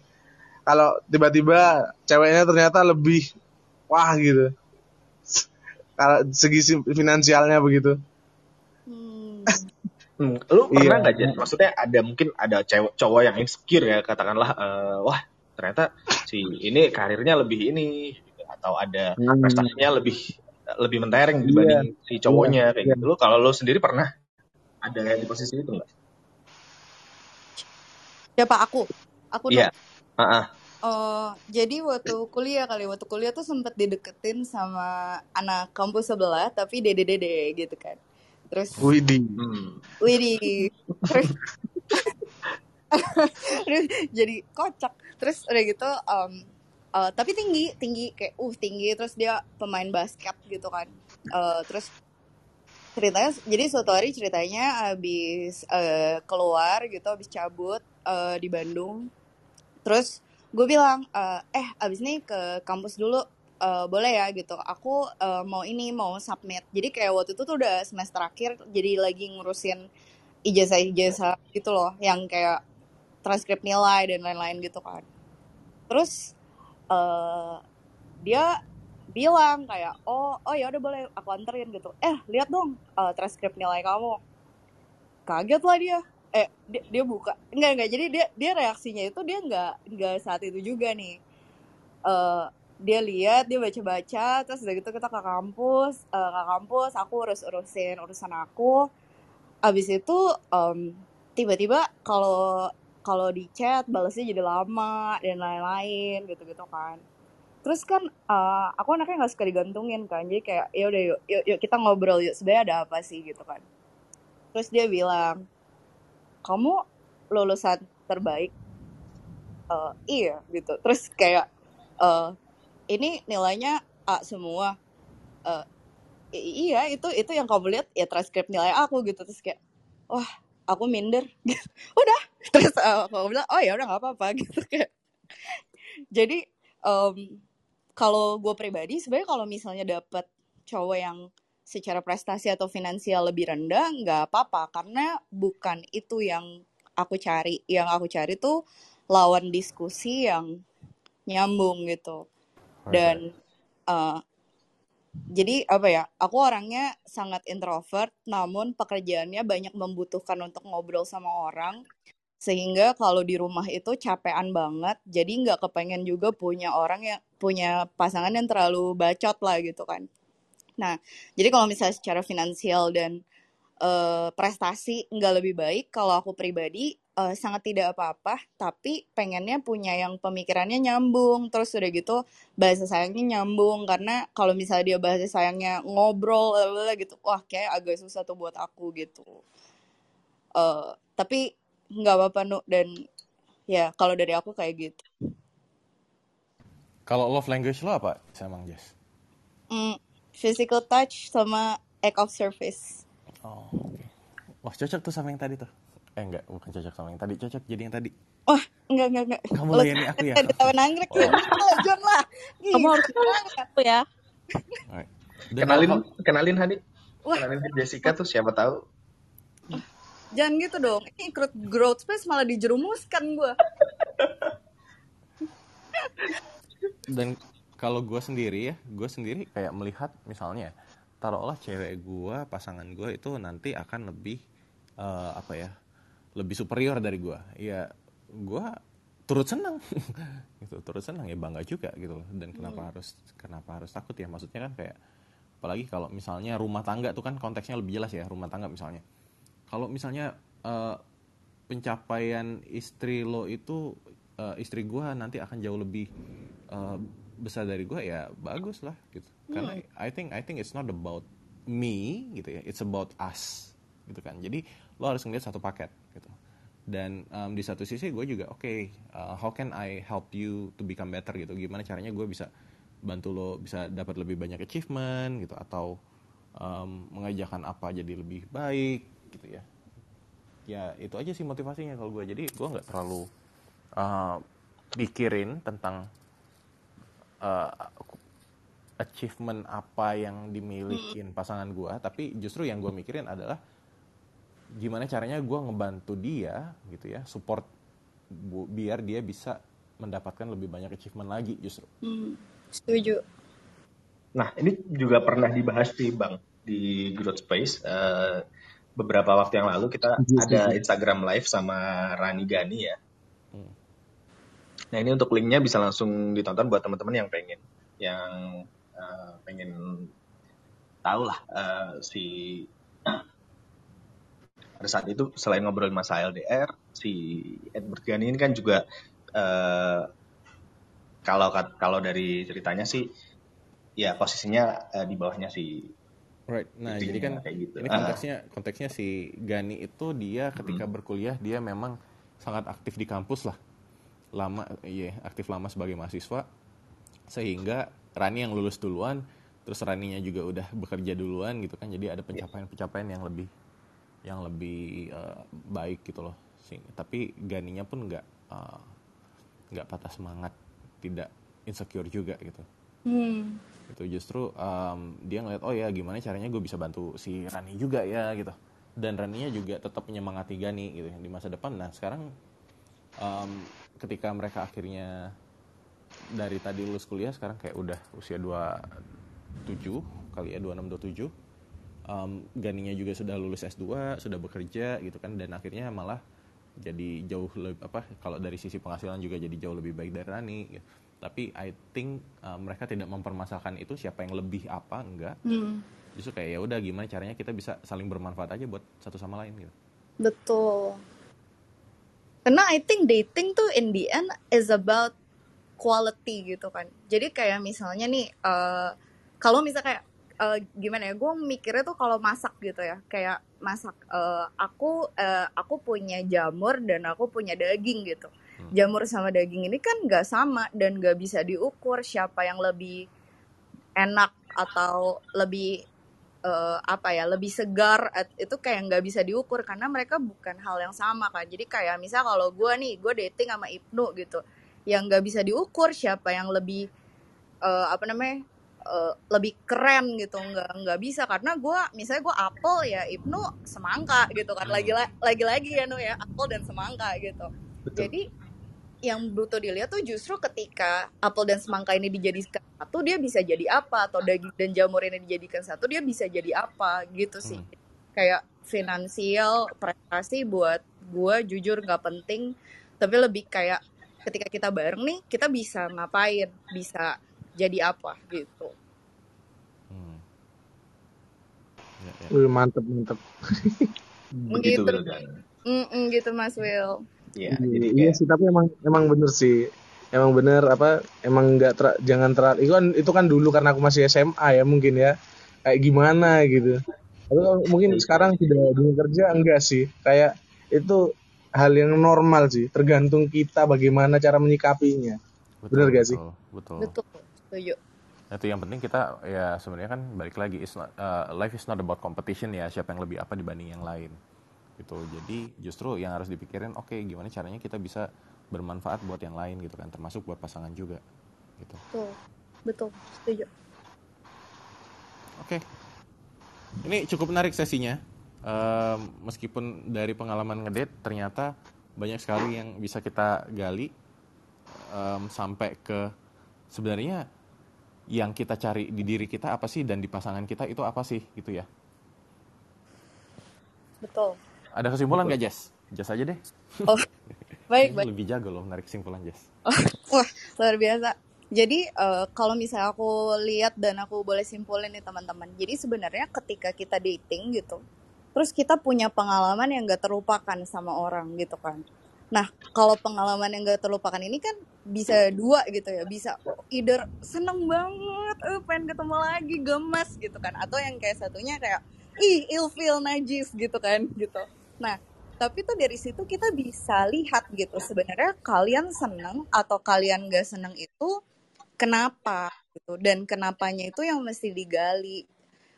kalau tiba-tiba ceweknya ternyata lebih wah gitu kalau segi si- finansialnya begitu Hmm. Hmm, lu pernah Iya. nggak Jen? Maksudnya ada mungkin ada cewek cowok yang insecure ya katakanlah eh, wah ternyata si ini karirnya lebih ini gitu. atau ada Hmm. prestasinya lebih lebih mentereng dibanding si cowoknya kayak iya. gitu. Lu kalau lu sendiri pernah ada di posisi itu nggak? Siapa aku? Aku Iya. Ah, ah. Eh, jadi waktu kuliah kali waktu kuliah tuh sempet dideketin sama anak kampus sebelah tapi dede-dede gitu kan. Terus Widih Hmm. Widih. Terus jadi kocak. Terus udah gitu em, eh, tapi tinggi, tinggi kayak uh tinggi terus dia pemain basket gitu kan. Eh, terus ceritanya jadi suatu hari ceritanya abis eh, keluar gitu abis cabut eh, di Bandung terus gue bilang eh, eh abis ini ke kampus dulu eh, boleh ya? Gitu. Aku eh, mau ini mau submit. Jadi kayak waktu itu tuh udah semester akhir jadi lagi ngurusin ijazah-ijazah gitu loh yang kayak transkrip nilai dan lain-lain gitu kan. Terus eh dia bilang kayak oh oh ya udah boleh aku anterin gitu. Eh lihat dong eh, transkrip nilai kamu. Kaget lah dia eh dia, dia buka enggak enggak jadi dia dia reaksinya itu dia enggak enggak saat itu juga nih. Eh dia lihat dia baca baca terus udah gitu kita ke kampus eh, ke kampus aku urus urusin urusan aku. Abis itu em, tiba-tiba kalau kalau di chat balasnya jadi lama dan lain-lain gitu-gitu kan. Terus kan eh, aku anaknya nggak suka digantungin kan jadi kayak ya udah yuk, yuk yuk kita ngobrol yuk sebenarnya ada apa sih? gitu kan. Terus dia bilang kamu lulusan terbaik Eh, iya gitu. Terus kayak eh, ini nilainya A semua. I- iya itu itu yang kamu lihat ya transkrip nilai aku gitu. Terus kayak wah aku minder. Udah. Terus eh, aku bilang oh ya udah nggak apa-apa. Gitu kayak. Jadi em, kalau gue pribadi sebenarnya kalau misalnya dapet cowok yang secara prestasi atau finansial lebih rendah nggak apa-apa. Karena bukan itu yang aku cari. Yang aku cari tuh lawan diskusi yang nyambung gitu. Dan uh, jadi apa ya aku orangnya sangat introvert namun pekerjaannya banyak membutuhkan untuk ngobrol sama orang. Sehingga kalau di rumah itu capean banget. Jadi nggak kepengen juga punya orang yang punya pasangan yang terlalu bacot lah gitu kan nah jadi kalau misalnya secara finansial dan eh, prestasi nggak lebih baik kalau aku pribadi eh, sangat tidak apa-apa tapi pengennya punya yang pemikirannya nyambung terus udah gitu bahasa sayangnya nyambung karena kalau misalnya dia bahasa sayangnya ngobrol lalalala gitu wah kayak agak susah tuh buat aku gitu Eh, tapi nggak apa-apa nu dan ya kalau dari aku kayak gitu Kalau love language lo apa? Emang Jess? Mm, physical touch sama act of service Oh, oke. Wah, cocok tuh sama yang tadi tuh. Eh, enggak, bukan cocok sama yang tadi. Cocok jadi yang tadi. wah enggak enggak enggak Kamu layani aku ya? di taman anggrek Oh. ya John lah Kamu harus aku ya. Kenalin, kenalin wah Kenalin ke Jessica tuh siapa tahu. jangan gitu dong ini ikut growth space malah dijerumuskan gue dan kalau gue sendiri ya, gue sendiri kayak melihat misalnya, taruhlah cewek gue, pasangan gue itu nanti akan lebih eh, apa ya, lebih superior dari gue. Ya, gue turut senang, gitu, turut senang ya bangga juga gitu loh. Dan kenapa harus kenapa harus takut ya? Maksudnya kan kayak apalagi kalau misalnya rumah tangga tuh kan konteksnya lebih jelas ya rumah tangga misalnya. Kalau misalnya eh, pencapaian istri lo itu eh, istri gua nanti akan jauh lebih eh, besar dari gua ya bagus lah gitu. Karena I think I think it's not about me gitu ya. It's about us gitu kan. Jadi lo harus ngeliat satu paket gitu. Dan em, di satu sisi gue juga oke uh, how can I help you to become better gitu. Gimana caranya gue bisa bantu lo bisa dapat lebih banyak achievement gitu. Atau em, mengajarkan apa jadi lebih baik gitu ya. Ya itu aja sih motivasinya kalau gue jadi gue nggak terlalu uh, pikirin tentang uh, achievement apa yang dimilikin pasangan gue tapi justru yang gue mikirin adalah gimana caranya gue ngebantu dia gitu ya support bu- biar dia bisa mendapatkan lebih banyak achievement lagi justru. Hmm, setuju. Nah, ini juga pernah dibahas sih Bang di Growth Space. Eh, beberapa waktu yang lalu kita ada Instagram Live sama Rani Gani ya. Hmm. Nah, ini untuk linknya bisa langsung ditonton buat teman-teman yang pengen yang eh, pengen tahu lah eh, si pada saat itu selain ngobrolin masalah LDR, si Edward Gani ini kan juga eh, kalau kalau dari ceritanya sih ya posisinya eh, di bawahnya si Right. Nah, jadi kan kayak gitu. ini Ah, konteksnya konteksnya si Gani itu dia ketika berkuliah dia memang sangat aktif di kampus lah. Lama iya, aktif lama sebagai mahasiswa sehingga Rani yang lulus duluan, terus Raninya juga udah bekerja duluan gitu kan. Jadi ada pencapaian-pencapaian yang lebih yang lebih eh, baik gitu loh. Sih. Tapi Ganinya pun nggak eh, nggak patah semangat, tidak insecure juga gitu hmm. itu justru um, dia ngeliat oh ya gimana caranya gue bisa bantu si Rani juga ya gitu dan Raninya juga tetap menyemangati Gani gitu di masa depan nah sekarang um, ketika mereka akhirnya dari tadi lulus kuliah sekarang kayak udah usia 27 kali ya 26 27 um, Ganinya juga sudah lulus S2 sudah bekerja gitu kan dan akhirnya malah jadi jauh lebih apa kalau dari sisi penghasilan juga jadi jauh lebih baik dari Rani gitu. tapi I think uh, mereka tidak mempermasalahkan itu siapa yang lebih apa enggak Hmm. justru kayak ya udah gimana caranya kita bisa saling bermanfaat aja buat satu sama lain gitu betul karena I think dating tuh in the end is about quality gitu kan. Jadi kayak misalnya nih eh, kalau misalnya kayak eh, gimana ya gue mikirnya tuh kalau masak gitu ya. Kayak masak eh, aku eh, aku punya jamur dan aku punya daging gitu. Hmm. jamur sama daging ini kan nggak sama dan nggak bisa diukur siapa yang lebih enak atau lebih eh, apa ya lebih segar itu kayak nggak bisa diukur karena mereka bukan hal yang sama kan jadi kayak misal kalau gue nih gue dating sama Ibnu gitu yang nggak bisa diukur siapa yang lebih eh, apa namanya eh, lebih keren gitu nggak nggak bisa. Karena gue misalnya gue apel ya Ibnu semangka gitu kan. Lagi lagi lagi ya nu ya apel dan semangka gitu. Betul. jadi yang butuh dilihat tuh justru ketika apel dan semangka ini dijadikan satu dia bisa jadi apa atau daging dan jamur ini dijadikan satu dia bisa jadi apa gitu sih Hmm. kayak finansial prestasi buat gue jujur nggak penting tapi lebih kayak ketika kita bareng nih kita bisa ngapain bisa jadi apa gitu Hmm. Ya, ya. Wih, mantep mantep. Begitu gitu Wildan. Mm-mm, gitu Mas Will Iya, Iya, jadi iya kayak sih tapi emang emang bener sih. Emang bener apa emang nggak ter, jangan terlalu itu kan itu kan dulu karena aku masih SMA ya mungkin ya kayak gimana gitu. Tapi mungkin sekarang tidak dunia kerja enggak sih. Kayak itu hal yang normal sih, tergantung kita bagaimana cara menyikapinya. Bener gak sih? Betul, betul. betul setuju Itu yang penting kita ya sebenarnya kan balik lagi is not- uh, life is not about competition ya siapa yang lebih apa dibanding yang lain gitu. Jadi justru yang harus dipikirin oke gimana caranya kita bisa bermanfaat buat yang lain gitu kan termasuk buat pasangan juga gitu. betul betul setuju Oke. Ini cukup menarik sesinya. Ehm, meskipun dari pengalaman ngedate ternyata banyak sekali yang bisa kita gali em, sampai ke sebenarnya yang kita cari di diri kita apa sih dan di pasangan kita itu apa sih gitu ya. betul Ada kesimpulan nggak Jess? Jess aja deh. oh baik baik lebih jago loh menarik kesimpulan Jess. Wah, luar biasa. Jadi eh, kalau misalnya aku lihat dan aku boleh simpulin nih teman-teman. Jadi sebenarnya ketika kita dating gitu, terus kita punya pengalaman yang gak terlupakan sama orang gitu kan. Nah, kalau pengalaman yang gak terlupakan ini kan bisa dua gitu ya. Bisa either seneng banget, eh pengen ketemu lagi, gemas gitu kan. Atau yang kayak satunya kayak, ih ilfeel najis gitu kan gitu. Nah, tapi tuh dari situ kita bisa lihat gitu sebenarnya kalian seneng atau kalian gak seneng itu kenapa gitu dan kenapanya itu yang mesti digali.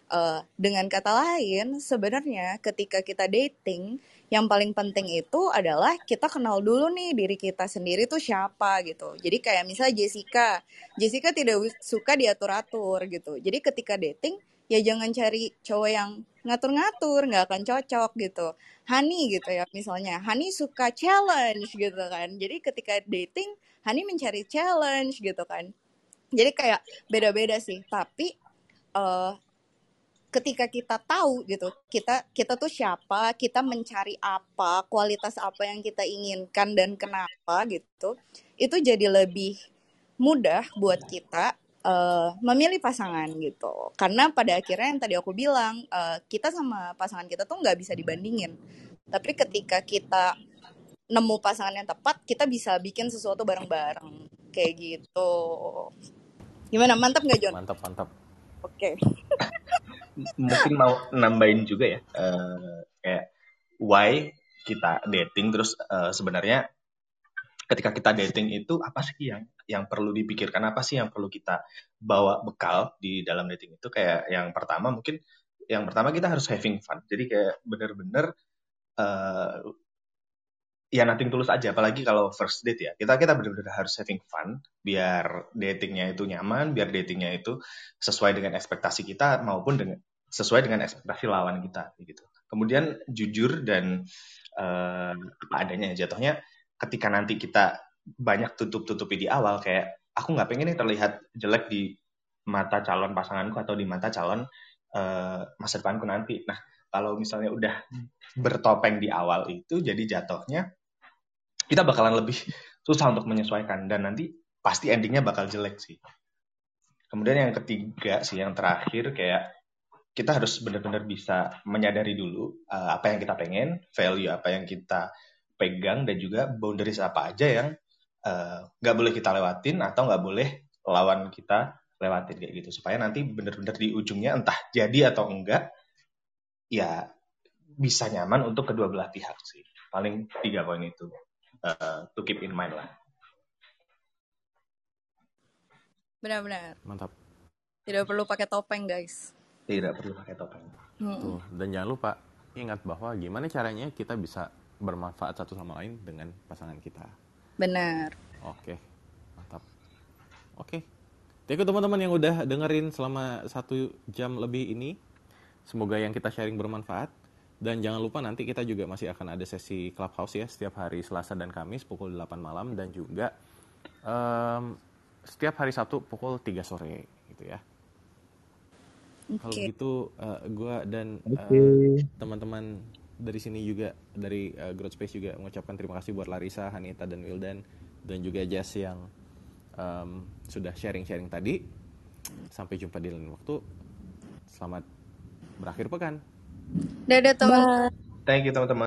Eh, dengan kata lain sebenarnya ketika kita dating yang paling penting itu adalah kita kenal dulu nih diri kita sendiri tuh siapa gitu. Jadi kayak misalnya Jessica Jessica tidak suka diatur-atur gitu. Jadi ketika dating ya jangan cari cowok yang ngatur-ngatur nggak akan cocok gitu. Hani gitu ya misalnya Hani suka challenge gitu kan. Jadi ketika dating Hani mencari challenge gitu kan. Jadi kayak beda-beda sih. Tapi eh ketika kita tahu gitu kita kita tuh siapa kita mencari apa kualitas apa yang kita inginkan dan kenapa gitu itu jadi lebih mudah buat kita eh, memilih pasangan gitu. Karena pada akhirnya yang tadi aku bilang eh, kita sama pasangan kita tuh nggak bisa dibandingin. Tapi ketika kita nemu pasangan yang tepat kita bisa bikin sesuatu bareng-bareng. Kayak gitu. Gimana? Mantap nggak John? Mantap, mantap. Oke. Mungkin mau nambahin juga ya eh, kayak why kita dating terus eh, sebenarnya ketika kita dating itu apa sih yang yang perlu dipikirkan apa sih yang perlu kita bawa bekal di dalam dating itu? Kayak yang pertama mungkin yang pertama kita harus having fun. Jadi kayak bener-bener eh, ya nothing tulus aja. Apalagi kalau first date ya. Kita kita benar-benar harus having fun biar datingnya itu nyaman biar datingnya itu sesuai dengan ekspektasi kita maupun dengan sesuai dengan ekspektasi lawan kita gitu. Kemudian jujur dan eh, apa adanya jatuhnya ketika nanti kita banyak tutup-tutupi di awal kayak aku nggak pengen nih terlihat jelek di mata calon pasanganku atau di mata calon eh, masa depanku nanti nah kalau misalnya udah bertopeng di awal itu jadi jatuhnya kita bakalan lebih susah untuk menyesuaikan dan nanti pasti endingnya bakal jelek sih. Kemudian yang ketiga sih yang terakhir kayak kita harus benar-benar bisa menyadari dulu uh, apa yang kita pengen, value apa yang kita pegang dan juga boundaries apa aja yang uh, nggak boleh kita lewatin atau nggak boleh lawan kita lewatin kayak gitu supaya nanti benar-benar di ujungnya entah jadi atau enggak ya bisa nyaman untuk kedua belah pihak sih paling tiga poin itu uh, to keep in mind lah benar-benar Mantap. tidak perlu pakai topeng guys tidak perlu pakai topeng Mm-mm. Tuh. Dan jangan lupa ingat bahwa gimana caranya kita bisa bermanfaat satu sama lain dengan pasangan kita. Benar Oke, mantap. Oke, Thank you teman-teman yang udah dengerin selama satu jam lebih ini. Semoga yang kita sharing bermanfaat. Dan jangan lupa nanti kita juga masih akan ada sesi Clubhouse ya setiap hari Selasa dan Kamis pukul 8 malam dan juga em, setiap hari Sabtu pukul 3 sore gitu ya. Kalau Oke. gitu gue dan eh, teman-teman dari sini juga dari eh, Growth Space juga mengucapkan terima kasih buat Larissa, Hanita dan Wildan dan juga Jess yang em, sudah sharing-sharing tadi. Sampai jumpa di lain waktu. Selamat berakhir pekan. Dadah teman. Thank you teman-teman.